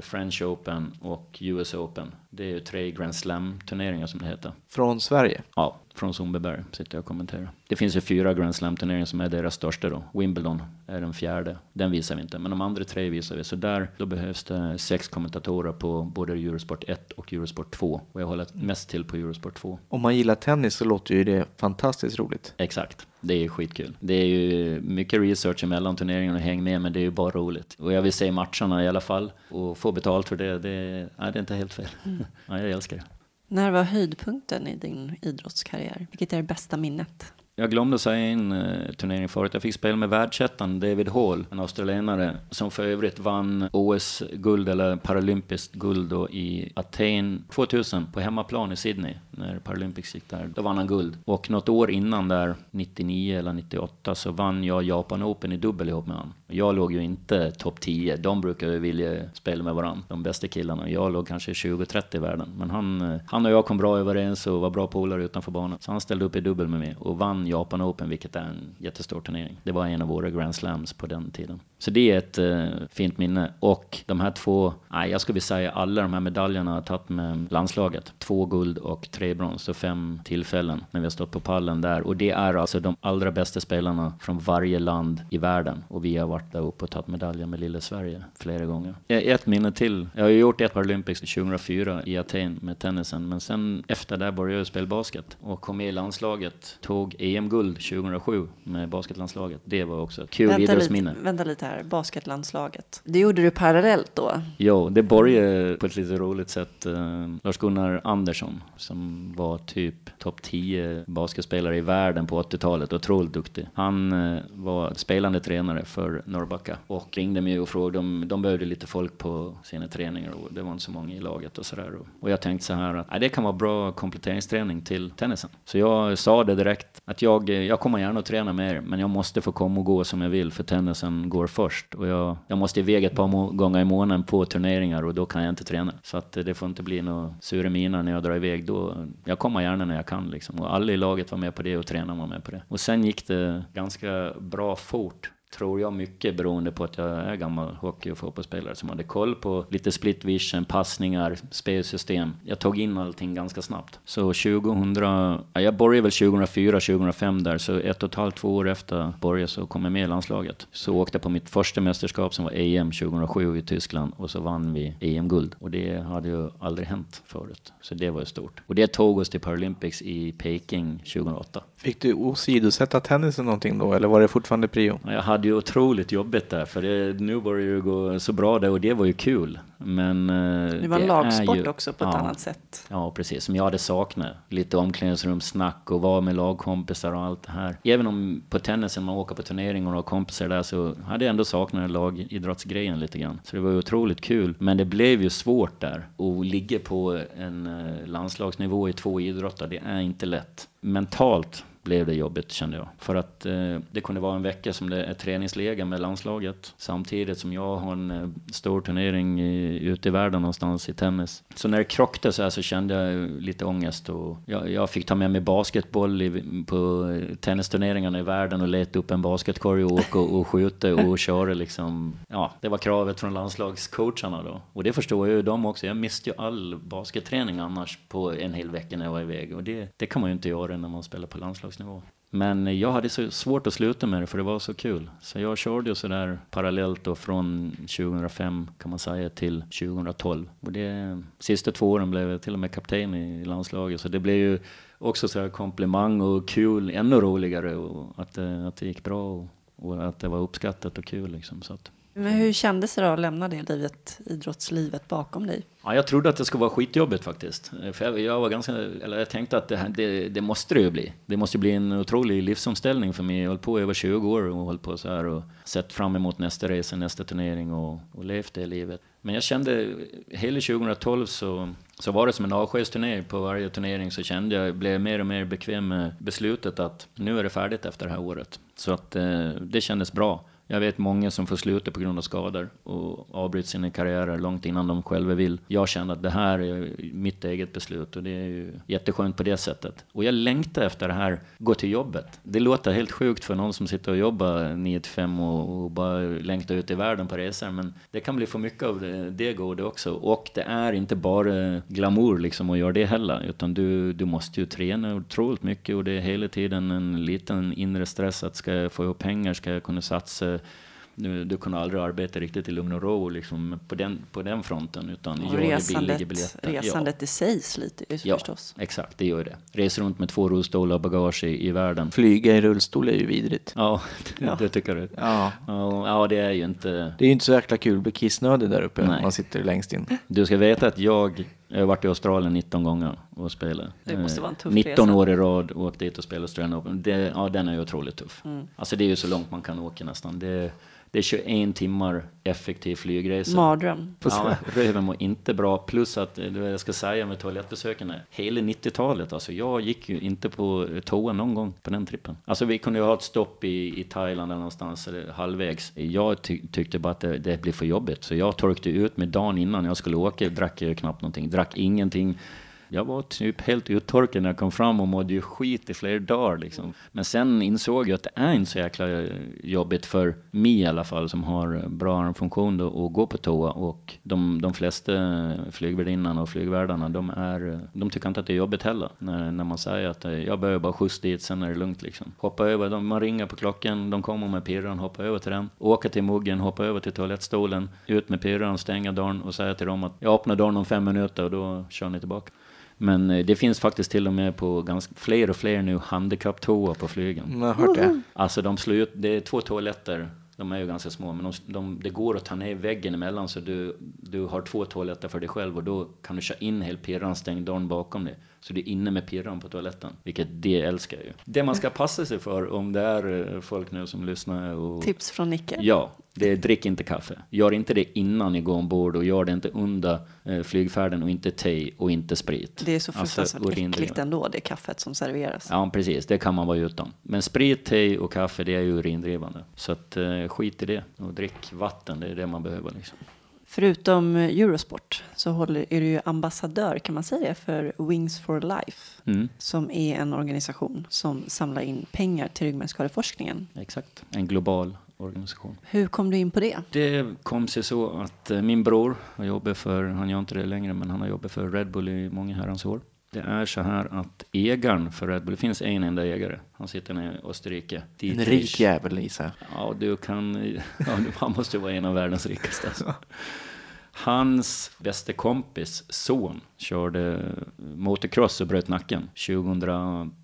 Speaker 4: French Open och US Open. Det är ju tre Grand Slam-turneringar som det heter.
Speaker 2: Från Sverige?
Speaker 4: Ja, från Sundbyberg sitter jag och kommenterar. Det finns ju fyra Grand Slam-turneringar som är deras största då. Wimbledon är den fjärde. Den visar vi inte, men de andra tre visar vi. Så där då behövs det sex kommentatorer på både Eurosport 1 och Eurosport 2. Och jag håller mest till på Eurosport 2.
Speaker 2: Om man gillar tennis så låter ju det fantastiskt roligt.
Speaker 4: Exakt. Det är skitkul. Det är ju mycket research emellan turneringarna och häng med, men det är ju bara roligt. Och jag vill se matcherna i alla fall. Och få betalt för det, det, nej, det är inte helt fel. Ja, jag älskar det.
Speaker 1: När var höjdpunkten i din idrottskarriär? Vilket är det bästa minnet?
Speaker 4: Jag glömde säga en eh, turnering förut. Jag fick spela med världsettan David Hall, en australienare, som för övrigt vann OS-guld eller paralympiskt guld då i Aten 2000 på hemmaplan i Sydney, när Paralympics gick där. Då vann han guld. Och något år innan där, 99 eller 98, så vann jag Japan Open i dubbel ihop med honom. Jag låg ju inte topp 10. De brukar ju vilja spela med varandra, de bästa killarna. Jag låg kanske 20-30 i världen. Men han, eh, han och jag kom bra överens och var bra polare utanför banan. Så han ställde upp i dubbel med mig och vann Japan Open, vilket är en jättestor turnering. Det var en av våra Grand Slams på den tiden. Så det är ett uh, fint minne. Och de här två, nej jag skulle vilja säga alla de här medaljerna har tagit med landslaget. Två guld och tre brons, så fem tillfällen när vi har stått på pallen där. Och det är alltså de allra bästa spelarna från varje land i världen. Och vi har varit där uppe och tagit medaljer med lilla Sverige flera gånger. Ett minne till. Jag har ju gjort ett Paralympics 2004 i Aten med tennisen. Men sen efter det började jag spela basket och kom med i landslaget. Tog EM-guld 2007 med basketlandslaget. Det var också ett kul
Speaker 1: vänta
Speaker 4: idrottsminne.
Speaker 1: Lite, vänta lite här, basketlandslaget. Det gjorde du parallellt då?
Speaker 4: Jo, det började på ett lite roligt sätt. Uh, Lars-Gunnar Andersson som var typ topp 10 basketspelare i världen på 80-talet, otroligt duktig. Han uh, var spelande tränare för Norrbacka och ringde mig och frågade om de behövde lite folk på sina träningar och det var inte så många i laget och sådär. Och jag tänkte så här att det kan vara bra kompletteringsträning till tennisen. Så jag sa det direkt att jag, jag kommer gärna att träna med er men jag måste få komma och gå som jag vill för tennisen går först och jag, jag måste iväg ett par gånger i månaden på turneringar och då kan jag inte träna. Så att det får inte bli några sura miner när jag drar iväg. Då, jag kommer gärna när jag kan liksom. Och alla i laget var med på det och tränaren var med på det. Och sen gick det ganska bra fort tror jag mycket beroende på att jag är gammal hockey och fotbollsspelare som hade koll på lite split vision, passningar, spelsystem. Jag tog in allting ganska snabbt. Så 2000, ja, jag började väl 2004, 2005 där, så ett och ett halvt, två år efter började så kom jag med i landslaget. Så åkte jag på mitt första mästerskap som var EM 2007 i Tyskland och så vann vi EM-guld. Och det hade ju aldrig hänt förut. Så det var ju stort. Och det tog oss till Paralympics i Peking 2008.
Speaker 2: Fick du åsidosätta tennisen någonting då, eller var det fortfarande prio?
Speaker 4: Jag hade ju otroligt jobbigt där, för det, nu började det gå så bra där och det var ju kul. Men
Speaker 1: eh, det var en lagsport ju, också på ett annat sätt.
Speaker 4: Ja, precis. Som jag hade saknat. Lite omklädningsrumssnack och vara med lagkompisar och allt det här. Även om på tennisen man åker på turneringar och har kompisar där så hade jag ändå saknat lagidrottsgrejen lite grann. Så det var ju otroligt kul. Men det blev ju svårt där. att ligga på en eh, landslagsnivå i två idrotter, det är inte lätt. Mentalt blev det jobbigt kände jag. För att eh, det kunde vara en vecka som det är träningsläger med landslaget samtidigt som jag har en eh, stor turnering i, ute i världen någonstans i tennis. Så när det krockade så här så kände jag lite ångest och jag, jag fick ta med mig basketboll i, på tennisturneringarna i världen och leta upp en basketkorg och åka och, och skjuta och köra liksom. Ja, det var kravet från landslagscoacherna då. Och det förstår jag ju de också. Jag miste ju all basketträning annars på en hel vecka när jag var iväg och det, det kan man ju inte göra när man spelar på landslaget landslagsnivå. Men jag hade så svårt att sluta med det för det var så kul. Så jag körde ju sådär parallellt då från 2005 kan man säga till 2012. Och det, sista två åren blev jag till och med kapten i landslaget. Så det blev ju också så här komplimang och kul, ännu roligare och att, det, att det gick bra och, och att det var uppskattat och kul liksom. Så att,
Speaker 1: men hur kändes det då att lämna det livet, idrottslivet bakom dig?
Speaker 4: Ja, jag trodde att det skulle vara skitjobbigt faktiskt. För jag, var ganska, eller jag tänkte att det, det, det måste det ju bli. Det måste bli en otrolig livsomställning för mig. Jag har hållit på i över 20 år och hållit på så här och sett fram emot nästa resa, nästa turnering och, och levt det livet. Men jag kände, hela 2012 så, så var det som en avskedsturné. På varje turnering så kände jag, blev mer och mer bekväm med beslutet att nu är det färdigt efter det här året. Så att eh, det kändes bra. Jag vet många som får sluta på grund av skador och avbryter sina karriärer långt innan de själva vill. Jag känner att det här är mitt eget beslut och det är ju jätteskönt på det sättet. Och jag längtar efter det här, gå till jobbet. Det låter helt sjukt för någon som sitter och jobbar 9 till 5 och, och bara längtar ut i världen på resor, men det kan bli för mycket av det, det goda också. Och det är inte bara glamour liksom att göra det heller, utan du, du måste ju träna otroligt mycket och det är hela tiden en liten inre stress att ska jag få ihop pengar, ska jag kunna satsa du, du kunde aldrig arbeta riktigt i lugn och ro liksom, på, den, på den fronten. Utan
Speaker 1: och resandet, resandet ja. i sig sliter ju
Speaker 4: ja,
Speaker 1: förstås.
Speaker 4: exakt, det gör det. Reser runt med två rullstolar och bagage i, i världen.
Speaker 2: Flyga i rullstol är ju vidrigt.
Speaker 4: Ja, det, ja. det tycker du?
Speaker 2: Ja.
Speaker 4: ja. Ja, det är ju inte...
Speaker 2: Det är ju inte så jäkla kul att bli kissnödig där uppe. Nej. Man sitter längst in.
Speaker 4: Du ska veta att jag Jag har varit i Australien 19 gånger och spelat.
Speaker 1: Det måste vara en tuff
Speaker 4: 19
Speaker 1: resa.
Speaker 4: år i rad åkt dit och spelat Australian Open. Det, ja, den är ju otroligt tuff. Alltså det är ju så långt man kan åka nästan. Det, det är 21 timmar effektiv flygresa.
Speaker 1: Mardröm.
Speaker 4: Ja, röven mår inte bra. Plus att, eh, det jag ska säga med toalettbesöken hela 90-talet, alltså jag gick ju inte på toa någon gång på den trippen. Alltså vi kunde ju ha ett stopp i, i Thailand eller någonstans, eller halvvägs. Jag ty tyckte bara att det, det blir för jobbigt. Så jag torkade ut mig dagen innan jag skulle åka, drack jag knappt någonting, drack ingenting. Jag var typ helt uttorkad när jag kom fram och mådde ju skit i flera dagar liksom. Men sen insåg jag att det är inte så jäkla jobbigt för mig i alla fall som har bra armfunktion då, att gå på toa och de, de flesta flygvärdinnorna och flygvärdarna de, är, de tycker inte att det är jobbigt heller när, när man säger att eh, jag behöver bara skjuts dit, sen är det lugnt liksom. Hoppa över, de, man ringer på klockan, de kommer med pirran, hoppa över till den, åka till muggen, hoppa över till toalettstolen, ut med pirran, stänga dörren och säga till dem att jag öppnar dörren om fem minuter och då kör ni tillbaka. Men eh, det finns faktiskt till och med på ganska, fler och fler nu handikapptoa på flygen.
Speaker 2: Jag har hört det.
Speaker 4: Alltså de slår ut, det är två toaletter, de är ju ganska små, men de, de, det går att ta ner väggen emellan så du, du har två toaletter för dig själv och då kan du köra in hela pirran, stäng dörren bakom dig. Så du är inne med pirran på toaletten, vilket det älskar jag ju. Det man ska passa sig för om det är eh, folk nu som lyssnar och
Speaker 1: Tips från Nicke.
Speaker 4: Ja, det är drick inte kaffe. Gör inte det innan ni går ombord och gör det inte under eh, flygfärden och inte te och inte sprit.
Speaker 1: Det är så
Speaker 4: Alltså,
Speaker 1: fruktansvärt
Speaker 4: urindrivande.
Speaker 1: äckligt ändå, det kaffet som serveras.
Speaker 4: Ja, precis. Det kan man vara utan. Men sprit, te och kaffe, det är ju urindrivande. Så att, eh, skit i det. Och drick vatten, det är det man behöver. Liksom.
Speaker 1: Förutom Eurosport så håller, är du ju ambassadör, kan man säga för Wings for Life.
Speaker 4: Mm,
Speaker 1: Som är en organisation som samlar in pengar till ryggmärgsskadeforskningen.
Speaker 4: exakt. En global organisation.
Speaker 1: Hur kom du in på det?
Speaker 4: Det kom sig så att eh, min bror har jobbat för, han gör inte det längre, men han har jobbat för Red Bull i många herrans år. Det är så här att ägaren för Red Bull, det finns en enda ägare. Han sitter nere i Österrike.
Speaker 2: En
Speaker 4: Dietrich.
Speaker 2: rik jävel jag.
Speaker 4: Ja, du kan... Ja, han måste ju vara en av världens rikaste. Alltså. Hans bästa kompis son körde motocross och bröt nacken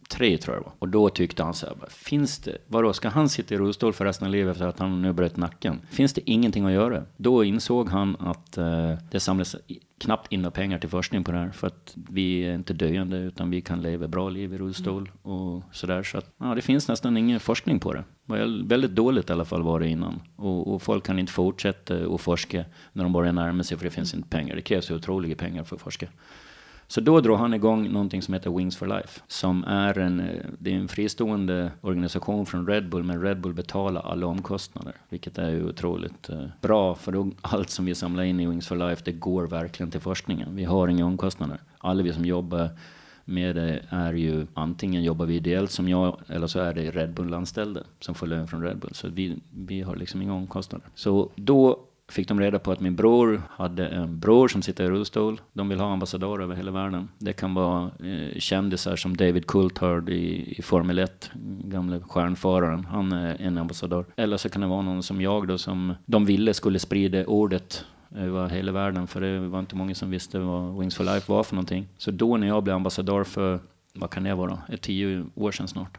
Speaker 4: 2003 tror jag det var. Och då tyckte han så här, finns det, vadå, ska han sitta i rullstol för resten av livet efter att han nu bröt nacken? Finns det ingenting att göra? Då insåg han att eh, det samlas i- knappt in några pengar till forskning på det här för att vi är inte döende utan vi kan leva bra liv i rullstol och sådär. Så att, ja, det finns nästan ingen forskning på det. Väl- Väldigt dåligt i alla fall var det innan. Och, och folk kan inte fortsätta att forska när de börjar närma sig för det finns inte pengar. Det krävs otroliga pengar för att forska. Så då drog han igång någonting som heter Wings for Life. Som är en, eh, det är en fristående organisation från Red Bull, men Red Bull betalar alla omkostnader. Vilket är ju otroligt eh, bra, för då, allt som vi samlar in i Wings for Life, det går verkligen till forskningen. Vi har inga omkostnader. Alla vi som jobbar med det är ju antingen jobbar vi ideellt som jag, eller så är det Red Bull-anställda som får lön från Red Bull. Så vi, vi har liksom inga omkostnader. Så då fick de reda på att min bror hade en bror som sitter i rullstol. De vill ha ambassadörer över hela världen. Det kan vara eh, kändisar som David Coulthard i, i Formel 1, gamle stjärnföraren. Han är en ambassadör. Eller så kan det vara någon som jag då som de ville skulle sprida ordet över hela världen. För det var inte många som visste vad Wings for Life var för någonting. Så då när jag blev ambassadör för, vad kan det vara, ett tio år sedan snart.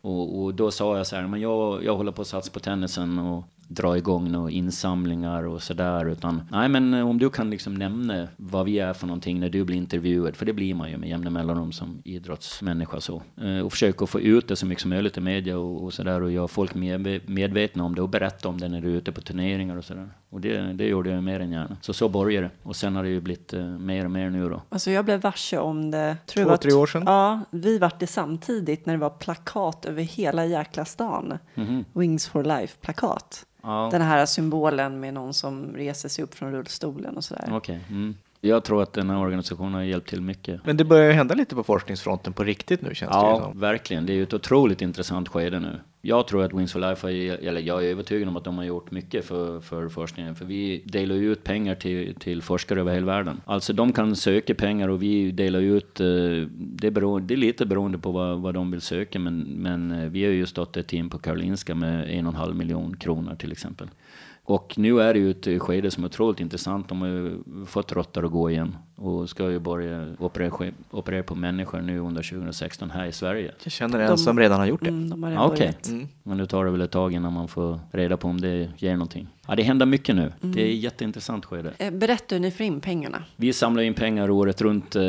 Speaker 4: Och, och då sa jag så här, men jag, jag håller på att satsa på tennisen och dra igång några insamlingar och sådär. Utan, nej men eh, om du kan liksom nämna vad vi är för någonting när du blir intervjuad, för det blir man ju med jämna mellanrum som idrottsmänniska så. Eh, och försöka få ut det så mycket som möjligt i media och, och sådär och göra folk medvetna om det och berätta om det när du är ute på turneringar och sådär. Och det, det gjorde jag mer än gärna. Så så började det. Och sen har det ju blivit eh, mer och mer nu då.
Speaker 1: Alltså jag blev varse om det. Tror
Speaker 2: Två,
Speaker 1: var
Speaker 2: tre år sedan?
Speaker 1: Ja, vi vart det samtidigt när det var plakat över hela jäkla stan. Wings for Life-plakat.
Speaker 4: Ja.
Speaker 1: Den här symbolen med någon som reser sig upp från rullstolen och sådär.
Speaker 4: Okej. Mm. Jag tror att den här organisationen har hjälpt till mycket.
Speaker 2: Men det börjar ju hända lite på forskningsfronten på riktigt nu känns det ju
Speaker 4: Ja,
Speaker 2: som.
Speaker 4: verkligen. Det är ju ett otroligt intressant skede nu. Jag tror att Wings for Life, har, eller jag är övertygad om att de har gjort mycket för, för forskningen. För vi delar ut pengar till, till forskare över hela världen. Alltså de kan söka pengar och vi delar ut, eh, det är, bero, det är lite beroende på vad, vad de vill söka. Men, men eh, vi har ju stått ett team på Karolinska med en och en halv miljon kronor till exempel. Och nu är det ju ett skede som är otroligt intressant. De har ju fått råttor att gå igen och ska ju börja operera, operera på människor nu under 2016 här i Sverige.
Speaker 2: Jag känner en
Speaker 1: De-
Speaker 2: som redan har gjort det.
Speaker 1: Mm, de har redan börjat.
Speaker 2: Mm.
Speaker 4: Men nu tar det väl ett tag innan man får reda på om det ger någonting. Ja, det händer mycket nu. Det är ett jätteintressant skede.
Speaker 1: Eh, Berätta hur ni får in pengarna.
Speaker 4: Vi samlar in pengar året runt eh,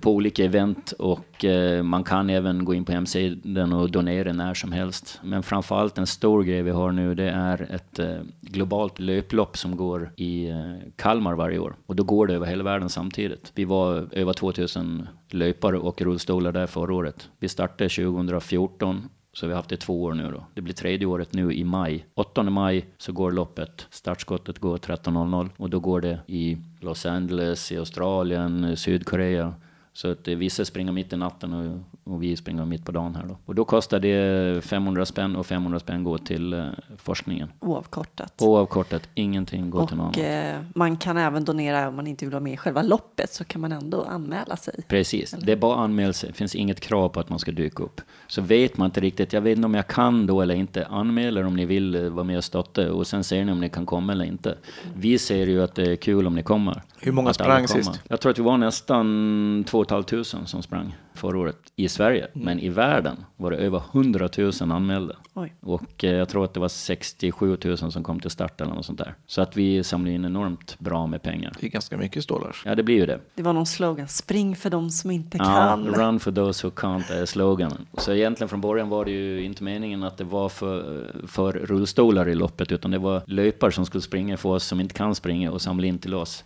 Speaker 4: på olika event och eh, man kan även gå in på hemsidan och donera när som helst. Men framförallt en stor grej vi har nu det är ett globalt löplopp som går i Kalmar varje år. Och då går det över hela världen samtidigt. Vi var över 2000 löpare och rullstolar där förra året. Vi startade 2014 så vi har haft det två år nu då. Det blir tredje året nu i maj. 8 maj så går loppet. Startskottet går 13.00 och då går det i Los Angeles, i Australien, Sydkorea. Så att eh, vissa springer mitt i natten och, och vi springer mitt på dagen här då. Och då kostar det 500 spänn och 500 spänn går till eh, forskningen.
Speaker 1: Oavkortat.
Speaker 4: Oavkortat, ingenting går till någon
Speaker 1: Och eh, man kan även donera om man inte vill vara med i själva loppet så kan man ändå anmäla sig.
Speaker 4: Precis, det är bara anmäla sig. Det finns inget krav på att man ska dyka upp. Så vet man inte riktigt, jag vet inte om jag kan då eller inte. Anmäl er om ni vill eh, vara med och stötta och sen ser ni om ni kan komma eller inte. Vi ser ju att det är kul om ni kommer.
Speaker 2: Hur många sprang
Speaker 4: kommer.
Speaker 2: sist?
Speaker 4: Jag tror att vi var nästan 2 500 som sprang förra året i Sverige.
Speaker 2: Mm.
Speaker 4: Men i världen var det över 100 000 anmälda.
Speaker 1: Oj.
Speaker 4: Och eh, jag tror att det var 67 000 som kom till start eller något sånt där. Så att vi samlade in enormt bra med pengar.
Speaker 2: Det är ganska mycket stålar.
Speaker 4: Ja, det blir ju det.
Speaker 1: Det var någon slogan, spring för de som inte
Speaker 4: Ja,
Speaker 1: kan.
Speaker 4: run for those who can't är sloganen. Så egentligen från början var det ju inte meningen att det var för, för rullstolar i loppet, utan det var löpare som skulle springa för oss som inte kan springa och samla in till oss.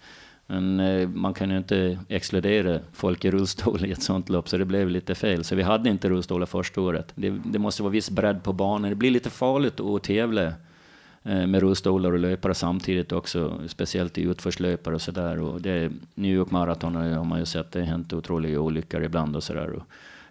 Speaker 4: Men eh, man kan ju inte exkludera folk i rullstol i ett sånt lopp, så det blev lite fel. Så vi hade inte rullstolar första året. Det, det måste vara viss bredd på banan. Det blir lite farligt att tävla eh, med rullstolar och löpare samtidigt också, speciellt i utförslöpare och sådär. Och det, New York Marathon har man ju sett, det har hänt otroliga olyckor ibland och sådär.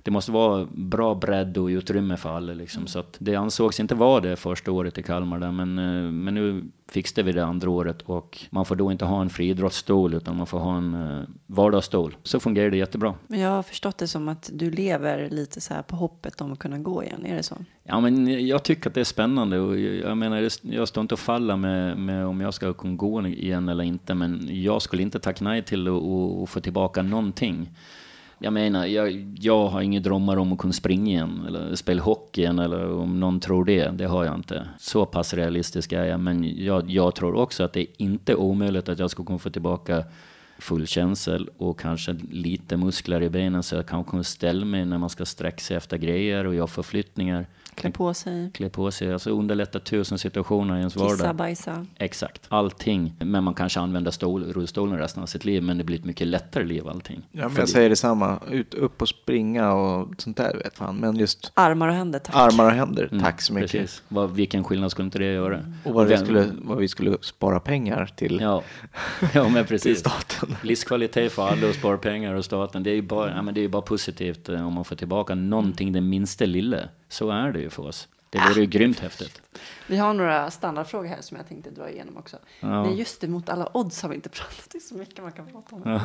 Speaker 4: Det måste vara bra bredd och utrymme för alla liksom. Så att det ansågs inte vara det första året i Kalmar där, men, eh, men nu fixade vi det andra året och man får då inte ha en friidrottsstol utan man får ha en eh, vardagsstol. Så fungerar det jättebra.
Speaker 1: Men jag har förstått det som att du lever lite så här på hoppet om att kunna gå igen. Är det så?
Speaker 4: Ja, men jag tycker att det är spännande och jag menar, jag står inte och faller med, med om jag ska kunna gå igen eller inte, men jag skulle inte tacka nej till att få tillbaka någonting. Jag menar, jag, jag har inga drömmar om att kunna springa igen eller spela hockey igen eller om någon tror det. Det har jag inte. Så pass realistisk är jag. Men jag, jag tror också att det är inte omöjligt att jag ska kunna få tillbaka full känsel och kanske lite muskler i benen så jag kan kunna ställa mig när man ska sträcka sig efter grejer och göra förflyttningar.
Speaker 1: Klä på sig,
Speaker 4: Klä på sig, alltså underlätta tusen situationer i ens
Speaker 1: kissa,
Speaker 4: vardag.
Speaker 1: bajsa.
Speaker 4: Exakt, allting. Men man kanske använder stol, rullstolen resten av sitt liv, men det blir ett mycket lättare liv allting.
Speaker 2: Ja, men
Speaker 4: För
Speaker 2: jag
Speaker 4: det-
Speaker 2: säger detsamma. Ut, upp och springa och sånt där vet fan. Men just
Speaker 1: Armar och händer, tack.
Speaker 2: armar och händer,
Speaker 4: Mm,
Speaker 2: tack så mycket.
Speaker 4: Precis. Vad, vilken skillnad skulle inte det göra?
Speaker 2: Och vad vi, skulle, vad vi skulle spara pengar till,
Speaker 4: Ja, ja men
Speaker 2: till
Speaker 4: precis.
Speaker 2: staten.
Speaker 4: Livskvalitet för alla och spara pengar och staten. Det är ju bara, ja, men det är bara positivt eh, om man får tillbaka någonting, det minsta lilla. Så är det ju för oss. Det vore ju grymt häftigt.
Speaker 1: Vi har några standardfrågor här som jag tänkte dra igenom också.
Speaker 4: Ja.
Speaker 1: Nej, just det, mot alla odds har vi inte pratat. Det är så mycket man kan prata om.
Speaker 4: Ja.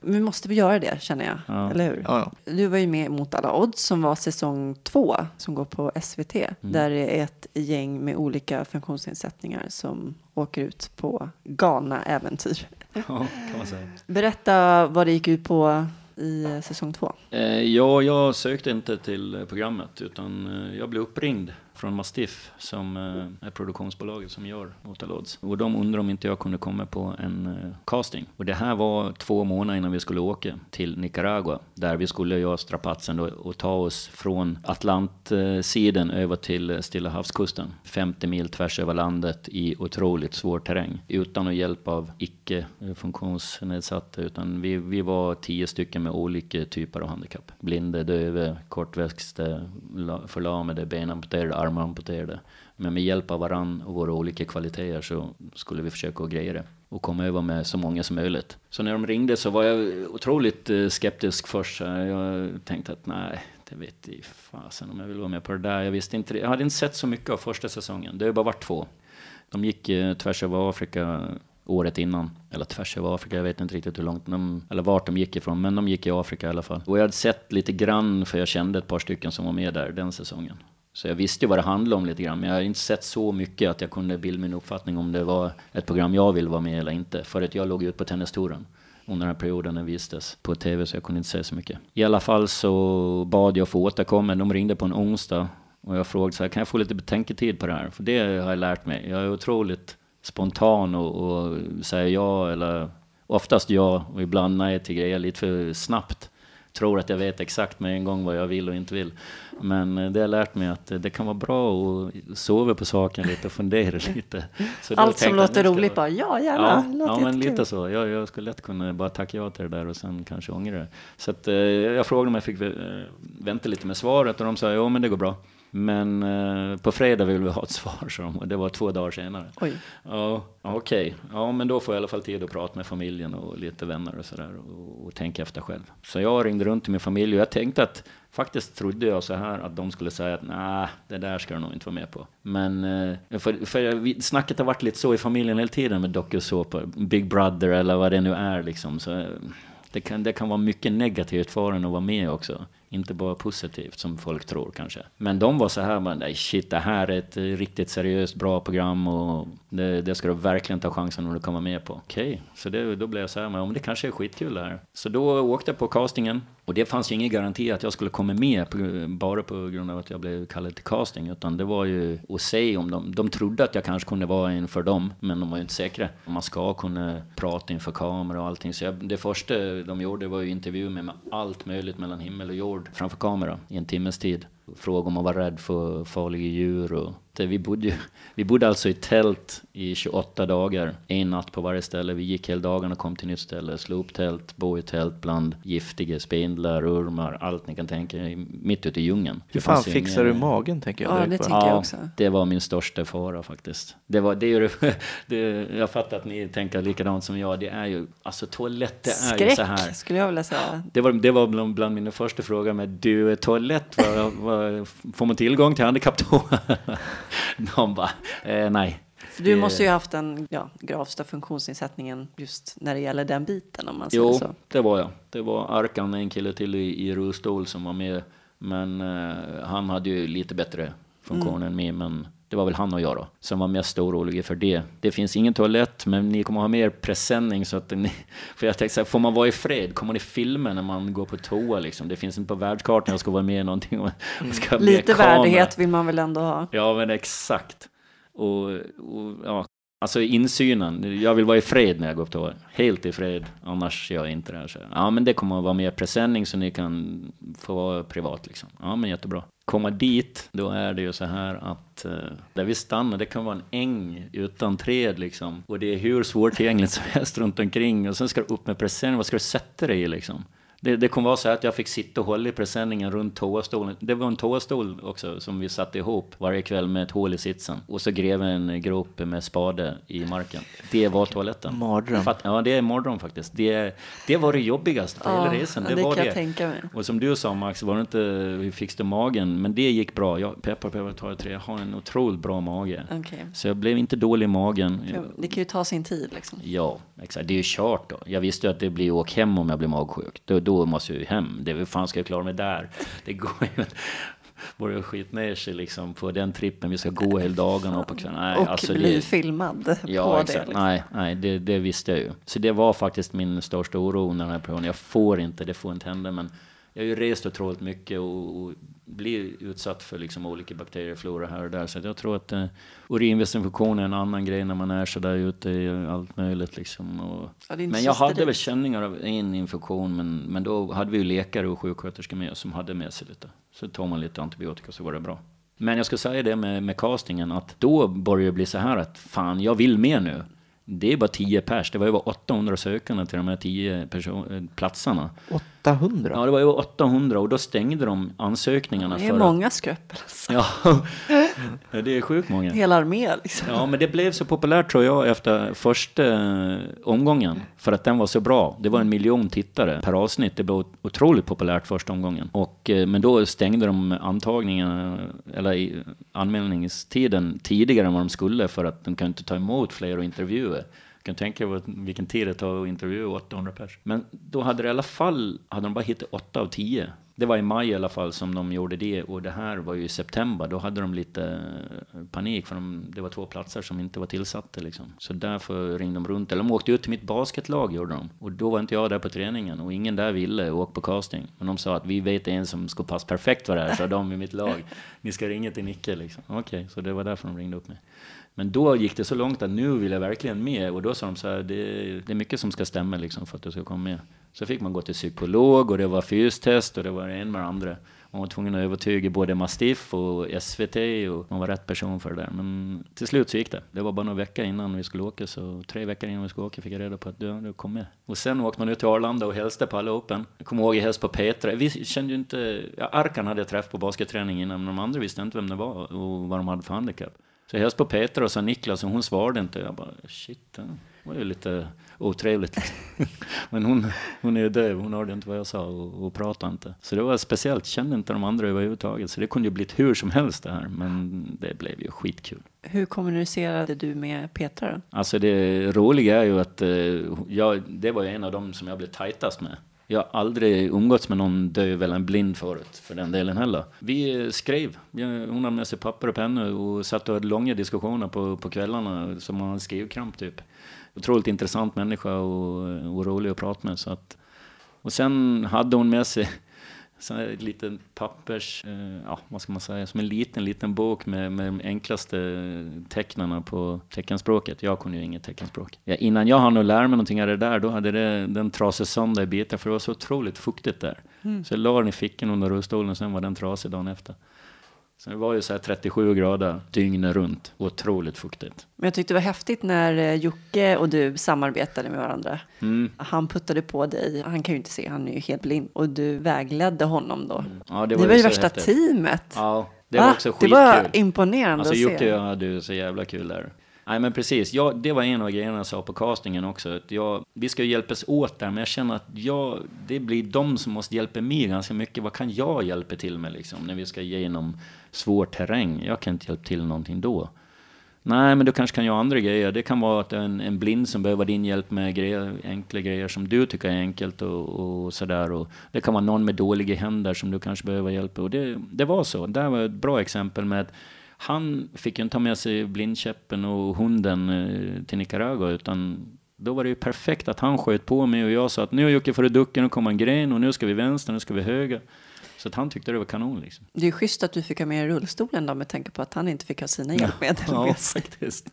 Speaker 1: Men vi måste väl göra det, känner jag.
Speaker 4: Ja.
Speaker 1: Eller hur?
Speaker 2: Ja, ja.
Speaker 1: Du var ju med mot alla odds som var säsong två som går på SVT.
Speaker 4: Mm.
Speaker 1: Där det är ett gäng med olika funktionsnedsättningar som åker ut på galna äventyr.
Speaker 4: ja, kan man säga.
Speaker 1: Berätta vad det gick ut på i eh, säsong två.
Speaker 4: Eh, ja, jag sökte inte till eh, programmet utan jag blev uppringd från Mastiff som eh, är produktionsbolaget som gör Mota Och de undrade om inte jag kunde komma på en eh, casting. Och det här var två månader innan vi skulle åka till Nicaragua där vi skulle göra strapatsen då, och ta oss från Atlantsidan över till Stilla havskusten. 50 mil tvärs över landet i otroligt svår terräng utan att hjälp av icke eh, funktionsnedsatta utan vi, vi var tio stycken med olika typer av handikapp. Blinde, döva, kortväxta, förlamade, benamputerade, armamputerade. Men med hjälp av varann och våra olika kvaliteter så skulle vi försöka att greja det och komma över med så många som möjligt. Så när de ringde så var jag otroligt eh, skeptisk först. Jag tänkte att nej, det vet i fasen om jag vill vara med på det där. Jag visste inte det. Jag hade inte sett så mycket av första säsongen. Det har bara varit två. De gick eh, tvärs över Afrika året innan. Eller tvärs över Afrika, jag vet inte riktigt hur långt de, eller vart de gick ifrån. Men de gick i Afrika i alla fall. Och jag hade sett lite grann, för jag kände ett par stycken som var med där den säsongen. Så jag visste ju vad det handlade om lite grann, men jag har inte sett så mycket att jag kunde bilda min uppfattning om det var ett program jag vill vara med eller inte. För att jag låg ut på tennistouren under den här perioden den vistes på tv så jag kunde inte säga så mycket. I alla fall så bad jag få återkomma. De ringde på en onsdag Och jag frågade så här, kan jag få lite betänketid på det här? För det har jag lärt mig. Jag är otroligt spontan och, och säger ja eller oftast ja och ibland nej till grejer lite för snabbt. Tror att jag vet exakt med en gång vad jag vill och inte vill. Men eh, det har lärt mig att det kan vara bra att sova på saken lite och fundera lite.
Speaker 1: Allt som låter roligt bara, ja
Speaker 4: Ja,
Speaker 1: gärna, låter
Speaker 4: ja men lite så. Jag, jag skulle lätt kunna bara tacka ja till det där och sen kanske ångra det. Så att, eh, jag frågade om jag fick eh, vänta lite med svaret och de sa ja men det går bra. Men eh, på fredag vill vi ha ett svar, så de, det var två dagar senare.
Speaker 1: Oj.
Speaker 4: Ja, okej. Ja, men då får jag i alla fall tid att prata med familjen och lite vänner och sådär och, och tänka efter själv. Så jag ringde runt till min familj och jag tänkte att faktiskt trodde jag så här att de skulle säga att nej, det där ska du nog inte vara med på. Men eh, för, för snacket har varit lite så i familjen hela tiden med dokusåpor, Big Brother eller vad det nu är liksom. Så, eh, det kan, det kan vara mycket negativt för en att vara med också. Inte bara positivt som folk tror kanske. Men de var så här, man, nej shit det här är ett riktigt seriöst bra program och det, det ska du verkligen ta chansen om du kan vara med på. Okej, så det, då blev jag så här, men det kanske är skitkul det här. Så då åkte jag på castingen och det fanns ju ingen garanti att jag skulle komma med på, bara på grund av att jag blev kallad till casting. Utan det var ju att se om de, de trodde att jag kanske kunde vara inför dem, men de var ju inte säkra. Man ska kunna prata inför kamera och allting. Så jag, det första de gjorde var ju intervju med mig allt möjligt mellan himmel och jord framför kamera i en timmes tid. Fråga om man var rädd för farliga djur och det, vi, bodde, ju- vi bodde alltså i tält i 28 dagar, en natt på varje ställe. Vi gick hela dagen och kom till nytt ställe, slog upp tält, bo i tält bland giftiga spindlar, ormar, allt ni kan tänka er, mitt ute i djungeln.
Speaker 2: Hur
Speaker 4: Det
Speaker 2: fan
Speaker 4: fanns ju
Speaker 2: fixar du magen tänker jag
Speaker 1: Ja, det tycker jag också.
Speaker 4: det var min största fara faktiskt. Det var, det är ju, det, jag fattar att ni tänker likadant som jag. Det är ju, alltså toaletter är ju
Speaker 1: Skräck
Speaker 4: så här.
Speaker 1: skulle jag vilja säga.
Speaker 4: Det var, det var bland, bland mina första frågor med du, toalett, vad, vad, får man tillgång till handikapptoa? De bara, eh, nej.
Speaker 1: För du måste ju ha haft den ja, gravsta funktionsnedsättningen just när det gäller den biten om man säger
Speaker 4: Jo,
Speaker 1: så.
Speaker 4: det var jag. Det var Arkan, en kille till i, i rullstol som var med. Men eh, han hade ju lite bättre funktion än mig. Men det var väl han och jag då, som var mest oroliga för det. Det finns ingen toalett, men ni kommer ha mer presenning så att ni... För jag tänkte så här, får man vara i fred? Kommer ni filma när man går på toa liksom? Det finns inte på världskartan, jag ska vara med i någonting. och- och ska ha med
Speaker 1: Lite värdighet vill man väl ändå ha.
Speaker 4: Ja, men exakt. Och, och ja, alltså insynen. Jag vill vara i fred när jag går upp till Helt i fred, annars gör jag inte det här. Så, ja, men det kommer att vara mer presenning så ni kan få vara privat liksom. Ja, men jättebra. Komma dit, då är det ju så här att eh, där vi stannar, det kan vara en äng utan träd liksom. Och det är hur svårtillgängligt som helst runt omkring. Och sen ska du upp med presenning, vad ska du sätta dig i liksom? Det, det kommer vara så här att jag fick sitta och hålla i presenningen runt toastolen. Det var en toastol också som vi satte ihop varje kväll med ett hål i sitsen. Och så grävde en grop med spade i marken. Det var toaletten.
Speaker 2: Mardröm.
Speaker 4: Fatt, ja, det är mardröm faktiskt. Det, det var det jobbigaste på hela resan.
Speaker 1: det,
Speaker 4: Det, var
Speaker 1: kan
Speaker 4: det.
Speaker 1: jag tänka mig.
Speaker 4: Och som du sa Max, var det inte hur fixade magen? Men det gick bra. Jag, peppar peppar tar tre. Jag har en otroligt bra mage.
Speaker 1: Okej.
Speaker 4: Så jag blev inte dålig i magen.
Speaker 1: Det kan ju ta sin tid liksom.
Speaker 4: Ja, exakt. Det är ju kört då. Jag visste ju att det blir åk hem om jag blir magsjuk. Då, då måste jag ju hem. Det, hur fan ska jag klara mig där? Det går ju inte. Börja skit ner sig liksom på den trippen. Vi ska gå hela dagarna och på kvällen. Nej,
Speaker 1: och
Speaker 4: alltså
Speaker 1: bli
Speaker 4: det,
Speaker 1: filmad
Speaker 4: Ja,
Speaker 1: på
Speaker 4: exakt.
Speaker 1: det. Liksom.
Speaker 4: Nej, nej det, det visste jag ju. Så det var faktiskt min största oro när den här perioden. Jag får inte, det får inte hända. Men jag har ju rest otroligt mycket och, och blir utsatt för liksom olika bakterieflora här och där. Så jag tror att eh, urinvägsinfektion är en annan grej när man är så där ute i allt möjligt liksom. Och,
Speaker 1: Ja, det
Speaker 4: men jag hade
Speaker 1: sterilt.
Speaker 4: väl känningar av en infektion, men, men då hade vi ju läkare och sjuksköterskor med oss som hade med sig lite. Så tog man lite antibiotika så var det bra. Men jag ska säga det med, med castingen, att då började det bli så här att fan, jag vill med nu. Det är bara 10 pers, det var ju bara 800 sökande till de här 10 person- eh, platserna.
Speaker 2: 800?
Speaker 4: Ja, det var ju 800 och då stängde de ansökningarna
Speaker 1: Det är
Speaker 4: för
Speaker 1: många skröpel. Alltså.
Speaker 4: att... Ja, det är sjukt många.
Speaker 1: Hela armé liksom.
Speaker 4: Ja, men det blev så populärt tror jag efter första eh, omgången. För att den var så bra. Det var en miljon tittare per avsnitt. Det blev otroligt populärt första omgången. Och, eh, men då stängde de antagningen, eller i- anmälningstiden tidigare än vad de skulle. För att de kan inte ta emot fler och intervjua. Kan tänka er vilken tid det tar att intervjua 800 pers. Men då hade det i alla fall, hade de bara hittat 8 av 10 det var i maj i alla fall som de gjorde det och det här var ju i september. Då hade de lite eh, panik för de, det var två platser som inte var tillsatta liksom. Så därför ringde de runt. Eller de åkte ut till mitt basketlag gjorde de. Och då var inte jag där på träningen och ingen där ville åka på casting. Men de sa att vi vet en som ska passa perfekt för det här, så de i mitt lag. Ni ska ringa till Nicke liksom. Okej, okay, så det var därför de ringde upp mig. Men då gick det så långt att nu vill jag verkligen med. Och då sa de så här, det, det är mycket som ska stämma liksom för att du ska komma med. Så fick man gå till psykolog och det var fystest och det var en med det andra. Man var tvungen att övertyga både Mastiff och SVT och man var rätt person för det där. Men till slut så gick det. Det var bara några veckor innan vi skulle åka, så tre veckor innan vi skulle åka fick jag reda på att du, du kom med. Och sen åkte man ut till Arlanda och hälsade på alla Open. Jag kommer ihåg jag hälsade på Petra. Vi kände ju inte, ja, Arkan hade jag träffat på basketträning innan, men de andra visste inte vem det var och vad de hade för handikapp. Så jag hälsade på Petra och sa Niklas och hon svarade inte. Jag bara shit, det var ju lite otrevligt. Men hon, hon är ju döv, hon hörde inte vad jag sa och, och pratade inte. Så det var speciellt, kände inte de andra överhuvudtaget. Så det kunde ju blivit hur som helst det här, men det blev ju skitkul.
Speaker 1: Hur kommunicerade du med Petra då?
Speaker 4: Alltså det roliga är ju att eh, jag, det var ju en av dem som jag blev tajtast med. Jag har aldrig umgåtts med någon döv eller en blind förut, för den delen heller. Vi skrev. Hon hade med sig papper och pennor och satt och hade långa diskussioner på, på kvällarna som man skrivkramp typ. Otroligt intressant människa och, och rolig att prata med. Så att, och sen hade hon med sig så en liten pappers, eh, ja vad ska man säga, som en liten, liten bok med, med de enklaste tecknarna på teckenspråket. Jag kunde ju inget teckenspråk. Ja, innan jag hann lära mig någonting av det där, då hade det, den trasig sönder i bitar, för det var så otroligt fuktigt där. Mm. Så jag la den i fickan under rullstolen och sen var den trasig dagen efter. Så det var ju så här 37 grader dygnet runt. Otroligt fuktigt.
Speaker 1: Men jag tyckte det var häftigt när eh, Jocke och du samarbetade med varandra. Mm. Han puttade på dig. Han kan ju inte se, han är ju helt blind. Och du vägledde honom då. Mm. Ja, det var, det var ju värsta häftigt. teamet.
Speaker 4: Ja, det var Va? också skitkul.
Speaker 1: Det var imponerande
Speaker 4: alltså,
Speaker 1: att se.
Speaker 4: Jocke och jag hade ju så jävla kul där. Nej men precis, ja, det var en av grejerna jag sa på castingen också. Att jag, vi ska ju hjälpas åt där, men jag känner att jag, det blir de som måste hjälpa mig ganska mycket. Vad kan jag hjälpa till med liksom, när vi ska igenom svår terräng? Jag kan inte hjälpa till någonting då. Nej, men du kanske kan göra andra grejer. Det kan vara att en, en blind som behöver din hjälp med grejer, enkla grejer som du tycker är enkelt och, och sådär. Och det kan vara någon med dåliga händer som du kanske behöver hjälp Och det, det var så. Det var ett bra exempel med att han fick ju inte ta med sig blindkäppen och hunden eh, till Nicaragua, utan då var det ju perfekt att han sköt på mig och jag sa att nu Jocke får du ducka, nu kommer en gren och nu ska vi vänster, nu ska vi höger. Så att han tyckte det var kanon liksom.
Speaker 1: Det är schysst att du fick ha med rullstolen då med tanke på att han inte fick ha sina hjälpmedel
Speaker 4: ja, med sig. faktiskt.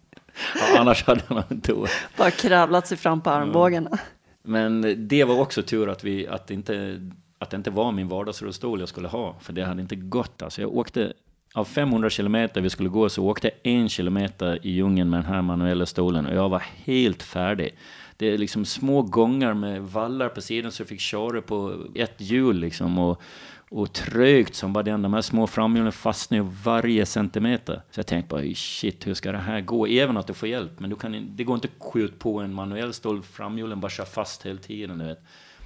Speaker 4: Ja, annars hade han inte.
Speaker 1: Bara kravlat sig fram på armbågarna. Ja.
Speaker 4: Men det var också tur att, vi, att, inte, att det inte var min vardagsrullstol jag skulle ha, för det hade inte gått. Alltså jag åkte av 500 kilometer vi skulle gå så åkte jag en kilometer i djungeln med den här manuella stolen och jag var helt färdig. Det är liksom små gångar med vallar på sidan så jag fick köra på ett hjul liksom och, och trögt som bara den. De här små framhjulen fastnade varje centimeter. Så jag tänkte bara shit, hur ska det här gå? Även att du får hjälp, men du kan, det går inte att skjuta på en manuell stol. Framhjulen bara kör fast hela tiden, du vet.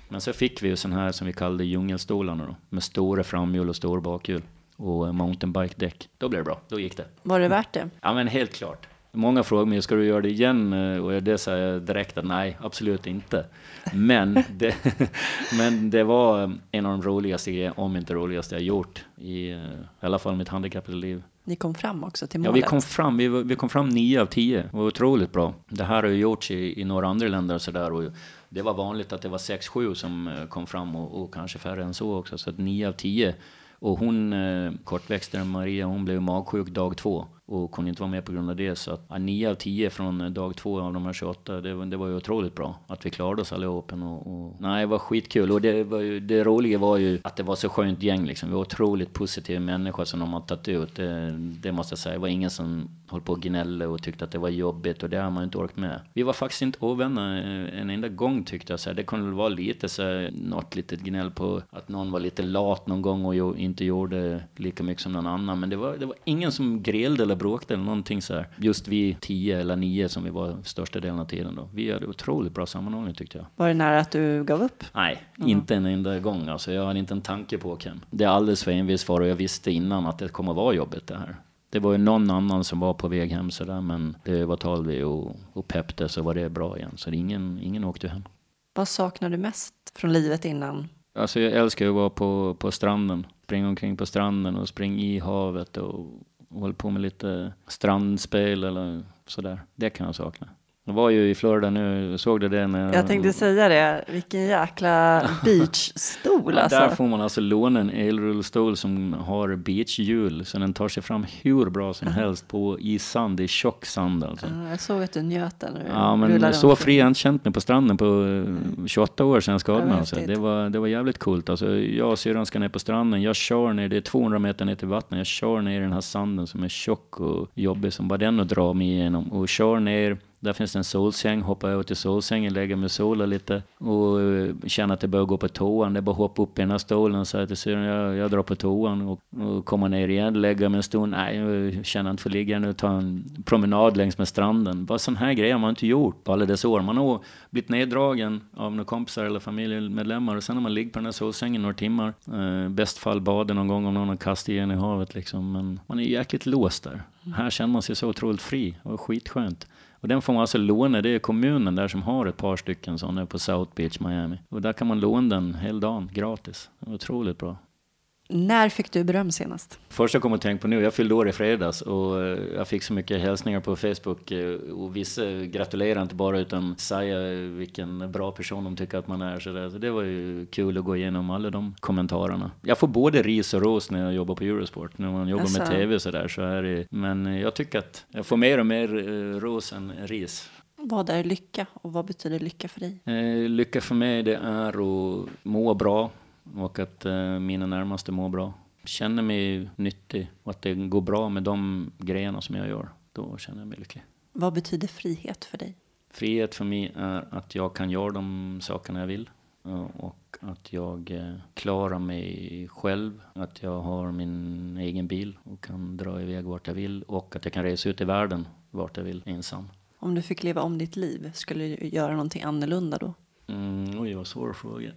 Speaker 4: Men så fick vi ju sån här som vi kallade djungelstolarna då, med stora framhjul och stora bakhjul och mountainbike-däck. Då blev det bra, då gick det.
Speaker 1: Var det värt det?
Speaker 4: Ja men helt klart. Många frågar mig, ska du göra det igen? Och det säger jag direkt att nej, absolut inte. Men det, men det var en av de roligaste om inte roligaste jag gjort i, i alla fall mitt handikappade liv.
Speaker 1: Ni kom fram också till målet?
Speaker 4: Ja, vi kom fram. Vi, vi kom fram nio av tio. Det var otroligt bra. Det här har ju gjorts i, i några andra länder och sådär. Det var vanligt att det var sex, sju som eh, kom fram och, och kanske färre än så också. Så att nio av tio och hon, eh, kortväxten Maria, hon blev magsjuk dag två och kunde inte vara med på grund av det. Så att ja, 9 av 10 från dag två av de här 28, det, det var ju otroligt bra. Att vi klarade oss allihop. Och, och, nej, det var skitkul. Och det, var ju, det roliga var ju att det var så skönt gäng liksom. Vi var otroligt positiva människor som de har tagit ut. Det, det måste jag säga. Det var ingen som höll på och gnällde och tyckte att det var jobbigt och det har man inte orkat med. Vi var faktiskt inte ovänner eh, en enda gång tyckte jag. Så här. Det kunde väl vara lite så här, något litet gnäll på att någon var lite lat någon gång och inte gjorde lika mycket som någon annan. Men det var, det var ingen som grälde eller bråkade eller någonting så här. Just vi tio eller nio som vi var största delen av tiden då. Vi hade otroligt bra sammanhållning tyckte jag.
Speaker 1: Var det nära att du gav upp?
Speaker 4: Nej, mm. inte en enda gång. Alltså, jag hade inte en tanke på Ken. Det är alldeles för envis för och jag visste innan att det kommer att vara jobbigt det här. Det var ju någon annan som var på väg hem sådär, men det var Talvi och, och Pepte så var det bra igen. Så ingen, ingen åkte hem.
Speaker 1: Vad saknar du mest från livet innan
Speaker 4: Alltså jag älskar att vara på, på stranden. Springa omkring på stranden och springa i havet och, och hålla på med lite strandspel eller sådär. Det kan jag sakna. Jag var ju i Florida nu, såg du det? När
Speaker 1: Jag tänkte säga det, vilken jäkla beachstol alltså.
Speaker 4: Där får man alltså låna en elrullstol som har beachhjul så den tar sig fram hur bra som helst på i sand, i tjock sand alltså.
Speaker 1: Ja, Jag såg att du njöt där nu.
Speaker 4: Ja, men så fri har jag inte känt mig på stranden på eh, 28 år sedan jag skadade mig. Alltså. Det, var, det var jävligt coolt. Alltså, jag och syrran ska ner på stranden. Jag kör ner, det är 200 meter ner till vattnet. Jag kör ner i den här sanden som är tjock och jobbig som bara den att dra mig igenom. Och kör ner, där finns det en solsäng. Hoppar över till solsängen, lägger mig och solar lite. Och känna känner att det börjar gå på toan. Det är bara att hoppa upp i den här stolen och säga till syrran, jag, jag drar på toan. Och, och komma ner igen, lägga mig en stund. Nej, jag känner inte för att ligga nu. Ta en promenad längs med stranden. Bara sån här grejer har man inte gjort på alla dessa år. Man har blivit neddragen av några kompisar eller familjemedlemmar. Och sen har man ligger på den här solsängen några timmar. Eh, bäst fall bada någon gång om någon har kastat igen i havet liksom. Men man är jäkligt låst där. Här känner man sig så otroligt fri. och skitskönt. Och den får man alltså låna, det är kommunen där som har ett par stycken sådana på South Beach, Miami. Och där kan man låna den hela dagen, gratis. Otroligt bra.
Speaker 1: När fick du beröm senast?
Speaker 4: Första jag kommer att tänka på nu, jag fyllde år i fredags och eh, jag fick så mycket hälsningar på Facebook eh, och vissa gratulerar inte bara utan säger vilken bra person de tycker att man är. Så det, så det var ju kul att gå igenom alla de kommentarerna. Jag får både ris och ros när jag jobbar på Eurosport, när man jobbar med
Speaker 1: Jaså?
Speaker 4: tv så där så är det, men eh, jag tycker att jag får mer och mer ros än ris.
Speaker 1: Vad är lycka och vad betyder lycka för dig?
Speaker 4: Lycka för mig det är att må bra och att eh, mina närmaste mår bra. Känner mig nyttig och att det går bra med de grejerna som jag gör. Då känner jag mig lycklig.
Speaker 1: Vad betyder frihet för dig?
Speaker 4: Frihet för mig är att jag kan göra de sakerna jag vill. eh, Och att jag eh, klarar mig själv. Att jag har min egen bil och kan dra iväg vart jag vill. Och att jag kan resa ut i världen vart jag vill ensam.
Speaker 1: Om du fick leva om ditt liv, skulle du göra någonting annorlunda då?
Speaker 4: Mm, oj, vad svår fråga.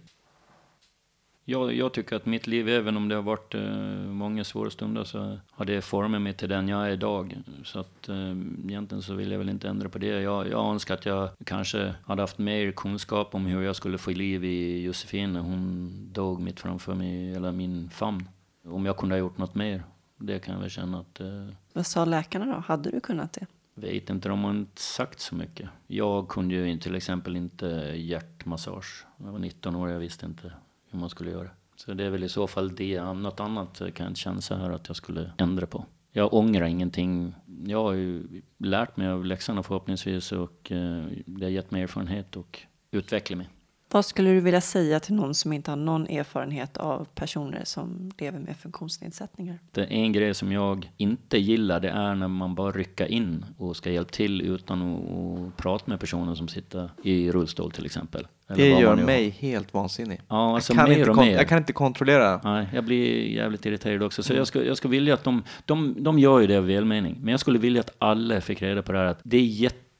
Speaker 4: Jag, jag tycker att mitt liv, även om det har varit eh, många svåra stunder, så har det format mig till den jag är idag. Så att eh, egentligen så vill jag väl inte ändra på det. Jag, jag önskar att jag kanske hade haft mer kunskap om hur jag skulle få liv i Josefin när hon dog mitt framför mig, eller min famn. Om jag kunde ha gjort något mer. Det kan jag väl känna att eh,
Speaker 1: Vad sa läkarna då? Hade du kunnat det?
Speaker 4: Vet inte, de har inte sagt så mycket. Jag kunde ju till exempel inte hjärtmassage. Jag var 19 år, jag visste inte hur man skulle göra. Så det är väl i så fall det. Något annat kan jag inte känna så här att jag skulle ändra på. Jag ångrar ingenting. Jag har ju lärt mig av läxorna förhoppningsvis och eh, det har gett mig erfarenhet och utvecklat mig.
Speaker 1: Vad skulle du vilja säga till någon som inte har någon erfarenhet av personer som lever med funktionsnedsättningar?
Speaker 4: Det är en grej som jag inte gillar, det är när man bara rycker in och ska hjälpa till utan att, prata med personen som sitter i rullstol till exempel. Eller
Speaker 2: Det gör
Speaker 4: har.
Speaker 2: mig helt vansinnig.
Speaker 4: Ja, alltså
Speaker 2: jag, kan
Speaker 4: mer
Speaker 2: inte
Speaker 4: och mer.
Speaker 2: jag kan inte kontrollera.
Speaker 4: Nej, jag blir jävligt irriterad också. Så jag, skulle, jag skulle vilja att de, de, de gör ju det av välmening. Men jag skulle vilja att alla fick reda på det här att det är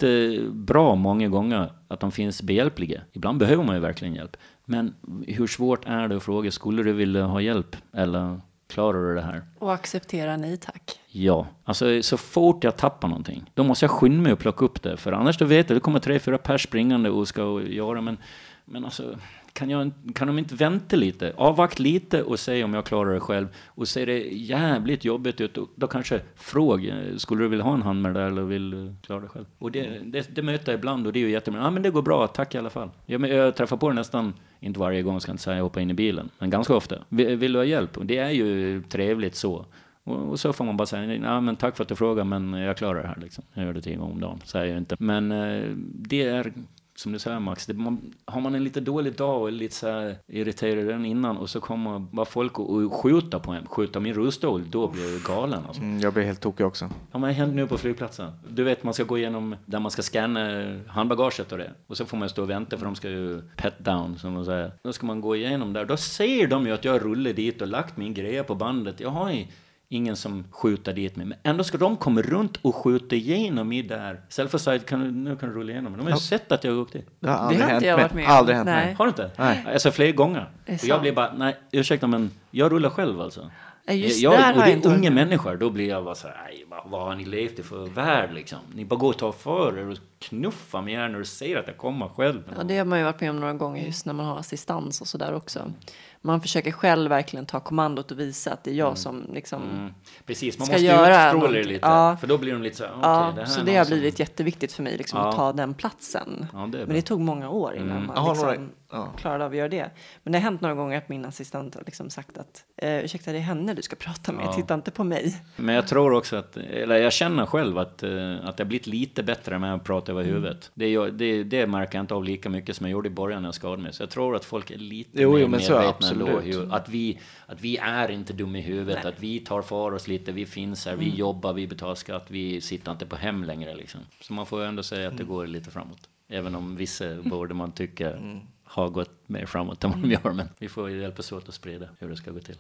Speaker 4: jättebra många gånger att de finns behjälpliga. Ibland behöver man ju verkligen hjälp. Men hur svårt är det att fråga, skulle du vilja ha hjälp? Eller klarar du det här?
Speaker 1: Och acceptera nej tack.
Speaker 4: Ja, alltså så fort jag tappar någonting, då måste jag skynda mig och plocka upp det. För annars då vet jag, det kommer tre, fyra pers springande och ska göra, men, men alltså, kan, jag, kan de inte vänta lite? Avvakta lite och se om jag klarar det själv. Och ser det jävligt jobbigt ut, då, kanske fråga, skulle du vilja ha en hand med det där eller vill du klara det själv? Och det, det, det möter jag ibland och det är ju jättebra. Ja, men det går bra, tack i alla fall. Jag, jag träffar på det nästan, inte varje gång ska jag inte säga hoppa in i bilen, men ganska ofta. Vill, vill du ha hjälp? Och det är ju trevligt så. Och, så får man bara säga, ja men tack för att du frågar men jag klarar det här liksom. Jag gör det tio gånger om dagen, säger jag inte. Men eh, det är, som du säger Max, det, man, har man en lite dålig dag och är lite så här irriterad redan innan och så kommer bara folk och, och skjuta på en, skjuta min rullstol, då blir jag galen alltså.
Speaker 2: Mm, jag blir helt tokig också.
Speaker 4: Ja, men det händer nu på flygplatsen. Du vet, man ska gå igenom där man ska scanna handbagaget och det. Och så får man stå och vänta för de ska ju pet down, som de säger. Då ska man gå igenom där. Då ser de ju att jag rullar dit och lagt min grejer på bandet. Jag har ingen som skjuter dit mig. Men ändå ska de komma runt och skjuta igenom mig där. Säga, kan du, nu kan du rulla igenom. De har ju sett att jag har åkt dit.
Speaker 2: Det har
Speaker 1: Det
Speaker 2: aldrig
Speaker 1: har
Speaker 2: hänt
Speaker 1: jag varit med om.
Speaker 2: Aldrig hänt
Speaker 1: Nej.
Speaker 2: mig.
Speaker 4: Har du inte?
Speaker 2: Nej.
Speaker 4: Alltså flera gånger.
Speaker 1: Det
Speaker 4: Och jag blir bara, nej, ursäkta men jag rullar själv alltså.
Speaker 1: Just
Speaker 4: jag,
Speaker 1: där
Speaker 4: och det är
Speaker 1: varit
Speaker 4: unga
Speaker 1: med.
Speaker 4: människor, då blir jag bara så här, nej, vad, vad har ni levt i för värld liksom? Ni bara går och tar för er och knuffar mig här när du ser att jag kommer själv.
Speaker 1: Ja, det har man ju varit med om några gånger just när man har assistans och sådär också. Man försöker själv verkligen ta kommandot och visa att det är jag som liksom
Speaker 4: Mm. Precis, man
Speaker 1: ska
Speaker 4: måste
Speaker 1: göra
Speaker 4: utstråla det lite.
Speaker 1: Ja.
Speaker 4: För då blir de lite så här, okej,
Speaker 1: Ja,
Speaker 4: det här
Speaker 1: så det har
Speaker 4: som-
Speaker 1: blivit jätteviktigt för mig liksom,
Speaker 4: Ja.
Speaker 1: att ta den platsen.
Speaker 4: Ja, det
Speaker 1: Men det tog många år innan
Speaker 4: Mm.
Speaker 1: man liksom
Speaker 2: ja.
Speaker 1: klarade av att göra det. Men det har hänt några gånger att min assistent har liksom sagt att eh, ursäkta, det är henne du ska prata med,
Speaker 4: Ja.
Speaker 1: titta inte på mig.
Speaker 4: Men jag tror också att, eller jag känner själv att, eh, att det har blivit lite bättre med att prata
Speaker 1: Mm.
Speaker 4: över huvudet. Det, det, det märker jag inte av lika mycket som jag gjorde i början när jag skadade mig. Så jag tror att folk är lite
Speaker 2: Jo,
Speaker 4: mer
Speaker 2: jo, men så är
Speaker 4: medvetna ändå.
Speaker 2: absolut.
Speaker 4: hur- Att vi, att vi är inte dumma i huvudet,
Speaker 1: Nej.
Speaker 4: att vi tar för oss lite, vi finns här, vi
Speaker 1: Mm.
Speaker 4: jobbar, vi betalar skatt, vi sitter inte på hem längre liksom. Så man får ju ändå säga att
Speaker 1: Mm.
Speaker 4: det går lite framåt. Även om vissa borde man tycka
Speaker 2: Mm.
Speaker 4: Har gått mer framåt än vad
Speaker 1: Mm.
Speaker 4: de gör. Men vi får hjälpas åt att sprida hur det ska gå till.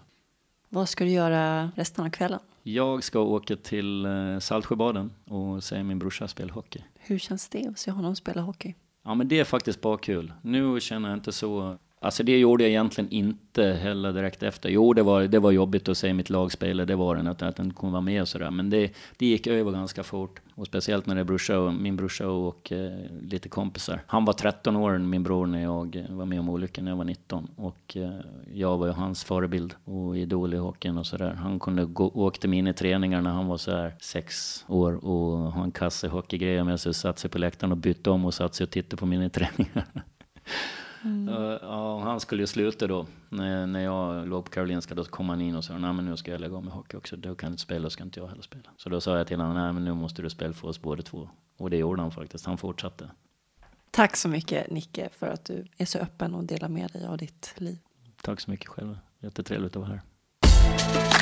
Speaker 1: Vad ska du göra resten av kvällen?
Speaker 4: Jag ska åka till eh, Saltsjöbaden och se min brorsa spela hockey.
Speaker 1: Hur känns det att se honom spela hockey?
Speaker 4: Ja men det är faktiskt bara kul. Nu känner jag inte så... Alltså det gjorde jag egentligen inte heller direkt efter. Jo det var, det var jobbigt att se mitt lag spela, det var det, att, att den kunde vara med och sådär. Men det, det gick över ganska fort. Och speciellt när det är brorsa och, min brorsa och eh, lite kompisar. Han var 13 år, min bror, när jag var med om olyckan när jag var 19. Och eh, jag var ju hans förebild och idol i hockeyn och sådär. Han kunde gå, åkte med in i träningar när han var så här sex år och ha en kasse hockeygrejer med sig, och satt sig på läktaren och bytte om och satt sig och tittade på mina träningar. Uh, ja, han skulle ju sluta då. När, när jag låg på Karolinska då kom han in och sa nej men nu ska jag lägga av med hockey också. Du kan inte spela, då ska inte jag heller spela. Så då sa jag till honom, nej men nu måste du spela för oss båda två. Och det gjorde han faktiskt, han fortsatte.
Speaker 1: Tack så mycket Nicke för att du är så öppen och delar med dig av ditt liv.
Speaker 4: Tack så mycket själva, jättetrevligt att vara här.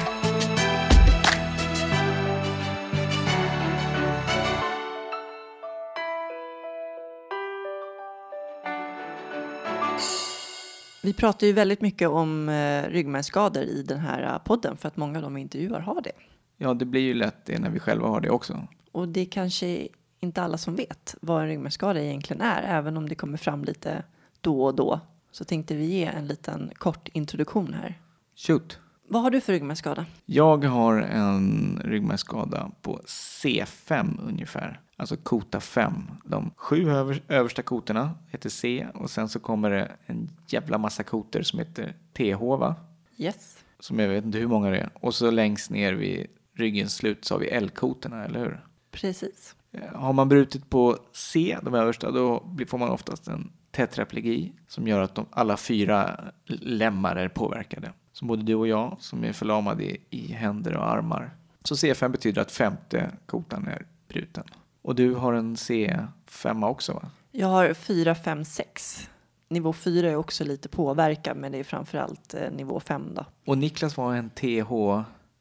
Speaker 1: Vi pratar ju väldigt mycket om eh, ryggmärgsskador i den här eh, podden för att många av de vi intervjuar har det.
Speaker 2: Ja, det blir ju lätt det när vi själva har det också.
Speaker 1: Och det är kanske inte alla som vet vad en ryggmärgsskada egentligen är, även om det kommer fram lite då och då. Så tänkte vi ge en liten kort introduktion här.
Speaker 2: Shoot!
Speaker 1: Vad har du för ryggmärgsskada?
Speaker 2: Jag har en ryggmärgsskada på C5 ungefär. Alltså kota 5. De sju över, översta kotorna heter C och sen så kommer det en jävla massa kotor som heter TH va?
Speaker 1: Yes.
Speaker 2: Som jag vet inte hur många det är. Och så längst ner vid ryggens slut så har vi L-kotorna, eller hur?
Speaker 1: Precis.
Speaker 2: Eh, Har man brutit på C, de översta, då får man oftast en tetraplegi som gör att de, alla fyra lemmar är påverkade. Som både du och jag som är förlamade i, i händer och armar. Så C5 betyder att femte kotan är bruten. Och du har en C5 också va?
Speaker 1: Jag har 4, 5, 6. Nivå 4 är också lite påverkad, men det är framförallt eh, nivå 5 då.
Speaker 2: Och Niklas var en TH,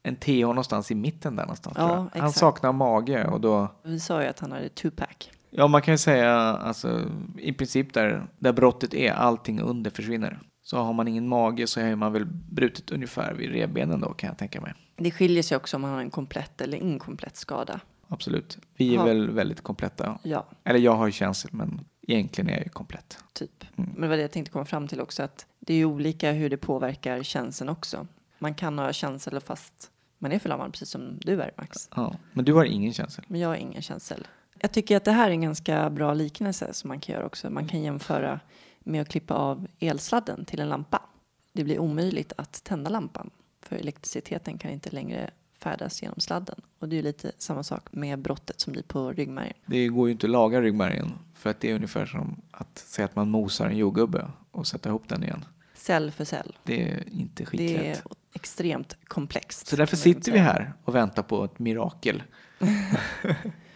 Speaker 2: en TH någonstans i mitten där någonstans.
Speaker 1: Ja,
Speaker 2: tror jag. Han saknar mage och då
Speaker 1: Vi sa ju att han hade two-pack.
Speaker 2: Ja, man kan ju säga alltså i princip där, där brottet är, allting under försvinner. Så har man ingen mage så är man väl brutit ungefär vid revbenen då kan jag tänka mig.
Speaker 1: Det skiljer sig också om man har en komplett eller inkomplett skada.
Speaker 2: Absolut. Vi är
Speaker 1: Ja.
Speaker 2: väl väldigt kompletta.
Speaker 1: Ja,
Speaker 2: Eller jag har ju känsel men egentligen är jag ju komplett.
Speaker 1: typ.
Speaker 2: Mm.
Speaker 1: Men det var det jag tänkte komma fram till också, att det är olika hur det påverkar känseln också. Man kan ha känsel fast man är förlamad, precis som du är Max.
Speaker 2: Ja. Men du har ingen känsel.
Speaker 1: Men jag har ingen känsel. Jag tycker att det här är en ganska bra liknelse som man kan göra också. Man kan jämföra med att klippa av elsladden till en lampa. Det blir omöjligt att tända lampan för elektriciteten kan inte längre färdas genom sladden. Och det är ju lite samma sak med brottet som blir på ryggmärgen.
Speaker 2: Det går ju inte att laga ryggmärgen för att det är ungefär som att säga att man mosar en jordgubbe och sätta ihop den igen.
Speaker 1: Cell för cell.
Speaker 2: Det är inte
Speaker 1: Det
Speaker 2: skitlätt.
Speaker 1: är extremt komplext.
Speaker 2: Så därför sitter vi här och väntar på ett mirakel.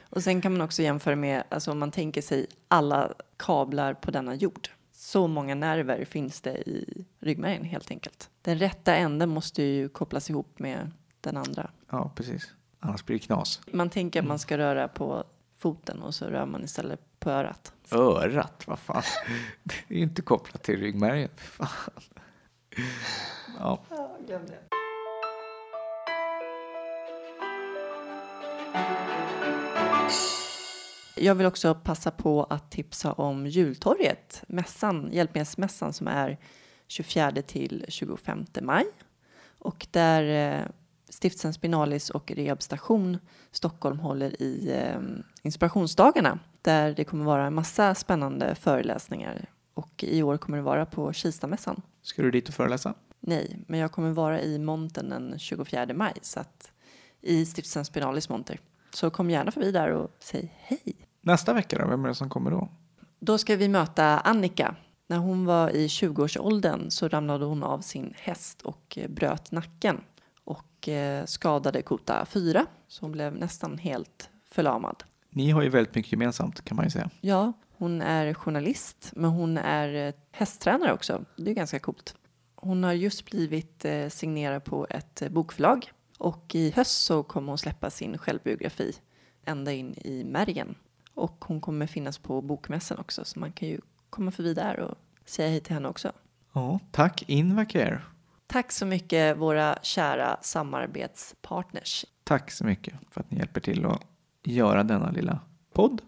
Speaker 1: Och sen kan man också jämföra med, alltså om man tänker sig alla kablar på denna jord. Så många nerver finns det i ryggmärgen helt enkelt. Den rätta änden måste ju kopplas ihop med den andra.
Speaker 2: Ja, precis. Annars blir det knas.
Speaker 1: Man tänker att man ska röra på foten och så rör man istället på örat.
Speaker 2: Örat, vad fan. Det är ju inte kopplat till ryggmärgen. Fan. Ja,
Speaker 1: Jag vill också passa på att tipsa om jultorget, mässan, hjälpmedelsmässan som är 24 till 25 maj. Och där eh, Stiftelsen Spinalis och Rehabstation Stockholm håller i eh, inspirationsdagarna där det kommer vara en massa spännande föreläsningar. Och i år kommer det vara på Kistamässan.
Speaker 2: ska du dit och föreläsa?
Speaker 1: Nej, men jag kommer vara i montern den 24 maj så att i Stiftelsen Spinalis monter. Så kom gärna förbi där och säg hej.
Speaker 2: Nästa vecka då, vem är det som kommer då?
Speaker 1: Då ska vi möta Annika. När hon var i 20-årsåldern så ramlade hon av sin häst och bröt nacken och eh, skadade kota 4 så hon blev nästan helt förlamad.
Speaker 2: Ni har ju väldigt mycket gemensamt kan man ju säga.
Speaker 1: Ja, hon är journalist men hon är eh, hästtränare också. Det är ganska coolt. Hon har just blivit eh, signerad på ett bokförlag och i höst så kommer hon släppa sin självbiografi ända in i märgen. Och hon kommer finnas på bokmässan också så man kan ju komma förbi där och säga hej till henne också.
Speaker 2: Ja, tack Invacare.
Speaker 1: Tack så mycket våra kära samarbetspartners.
Speaker 2: Tack så mycket för att ni hjälper till att göra denna lilla podd.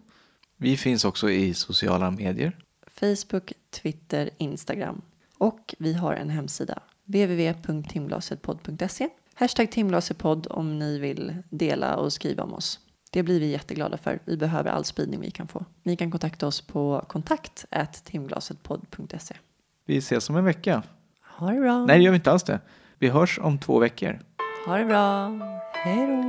Speaker 2: Vi finns också i sociala medier.
Speaker 1: Facebook, Twitter, Instagram. Och vi har en hemsida. www.timglasetpodd.se Hashtag timglasetpodd om ni vill dela och skriva om oss. Det blir vi jätteglada för. Vi behöver all spridning vi kan få. Ni kan kontakta oss på kontakt timglasetpodd.se.
Speaker 2: Vi ses om en vecka.
Speaker 1: Ha det bra.
Speaker 2: Nej, det gör vi inte alls det. Vi hörs om två veckor.
Speaker 1: Ha det bra. Hej då.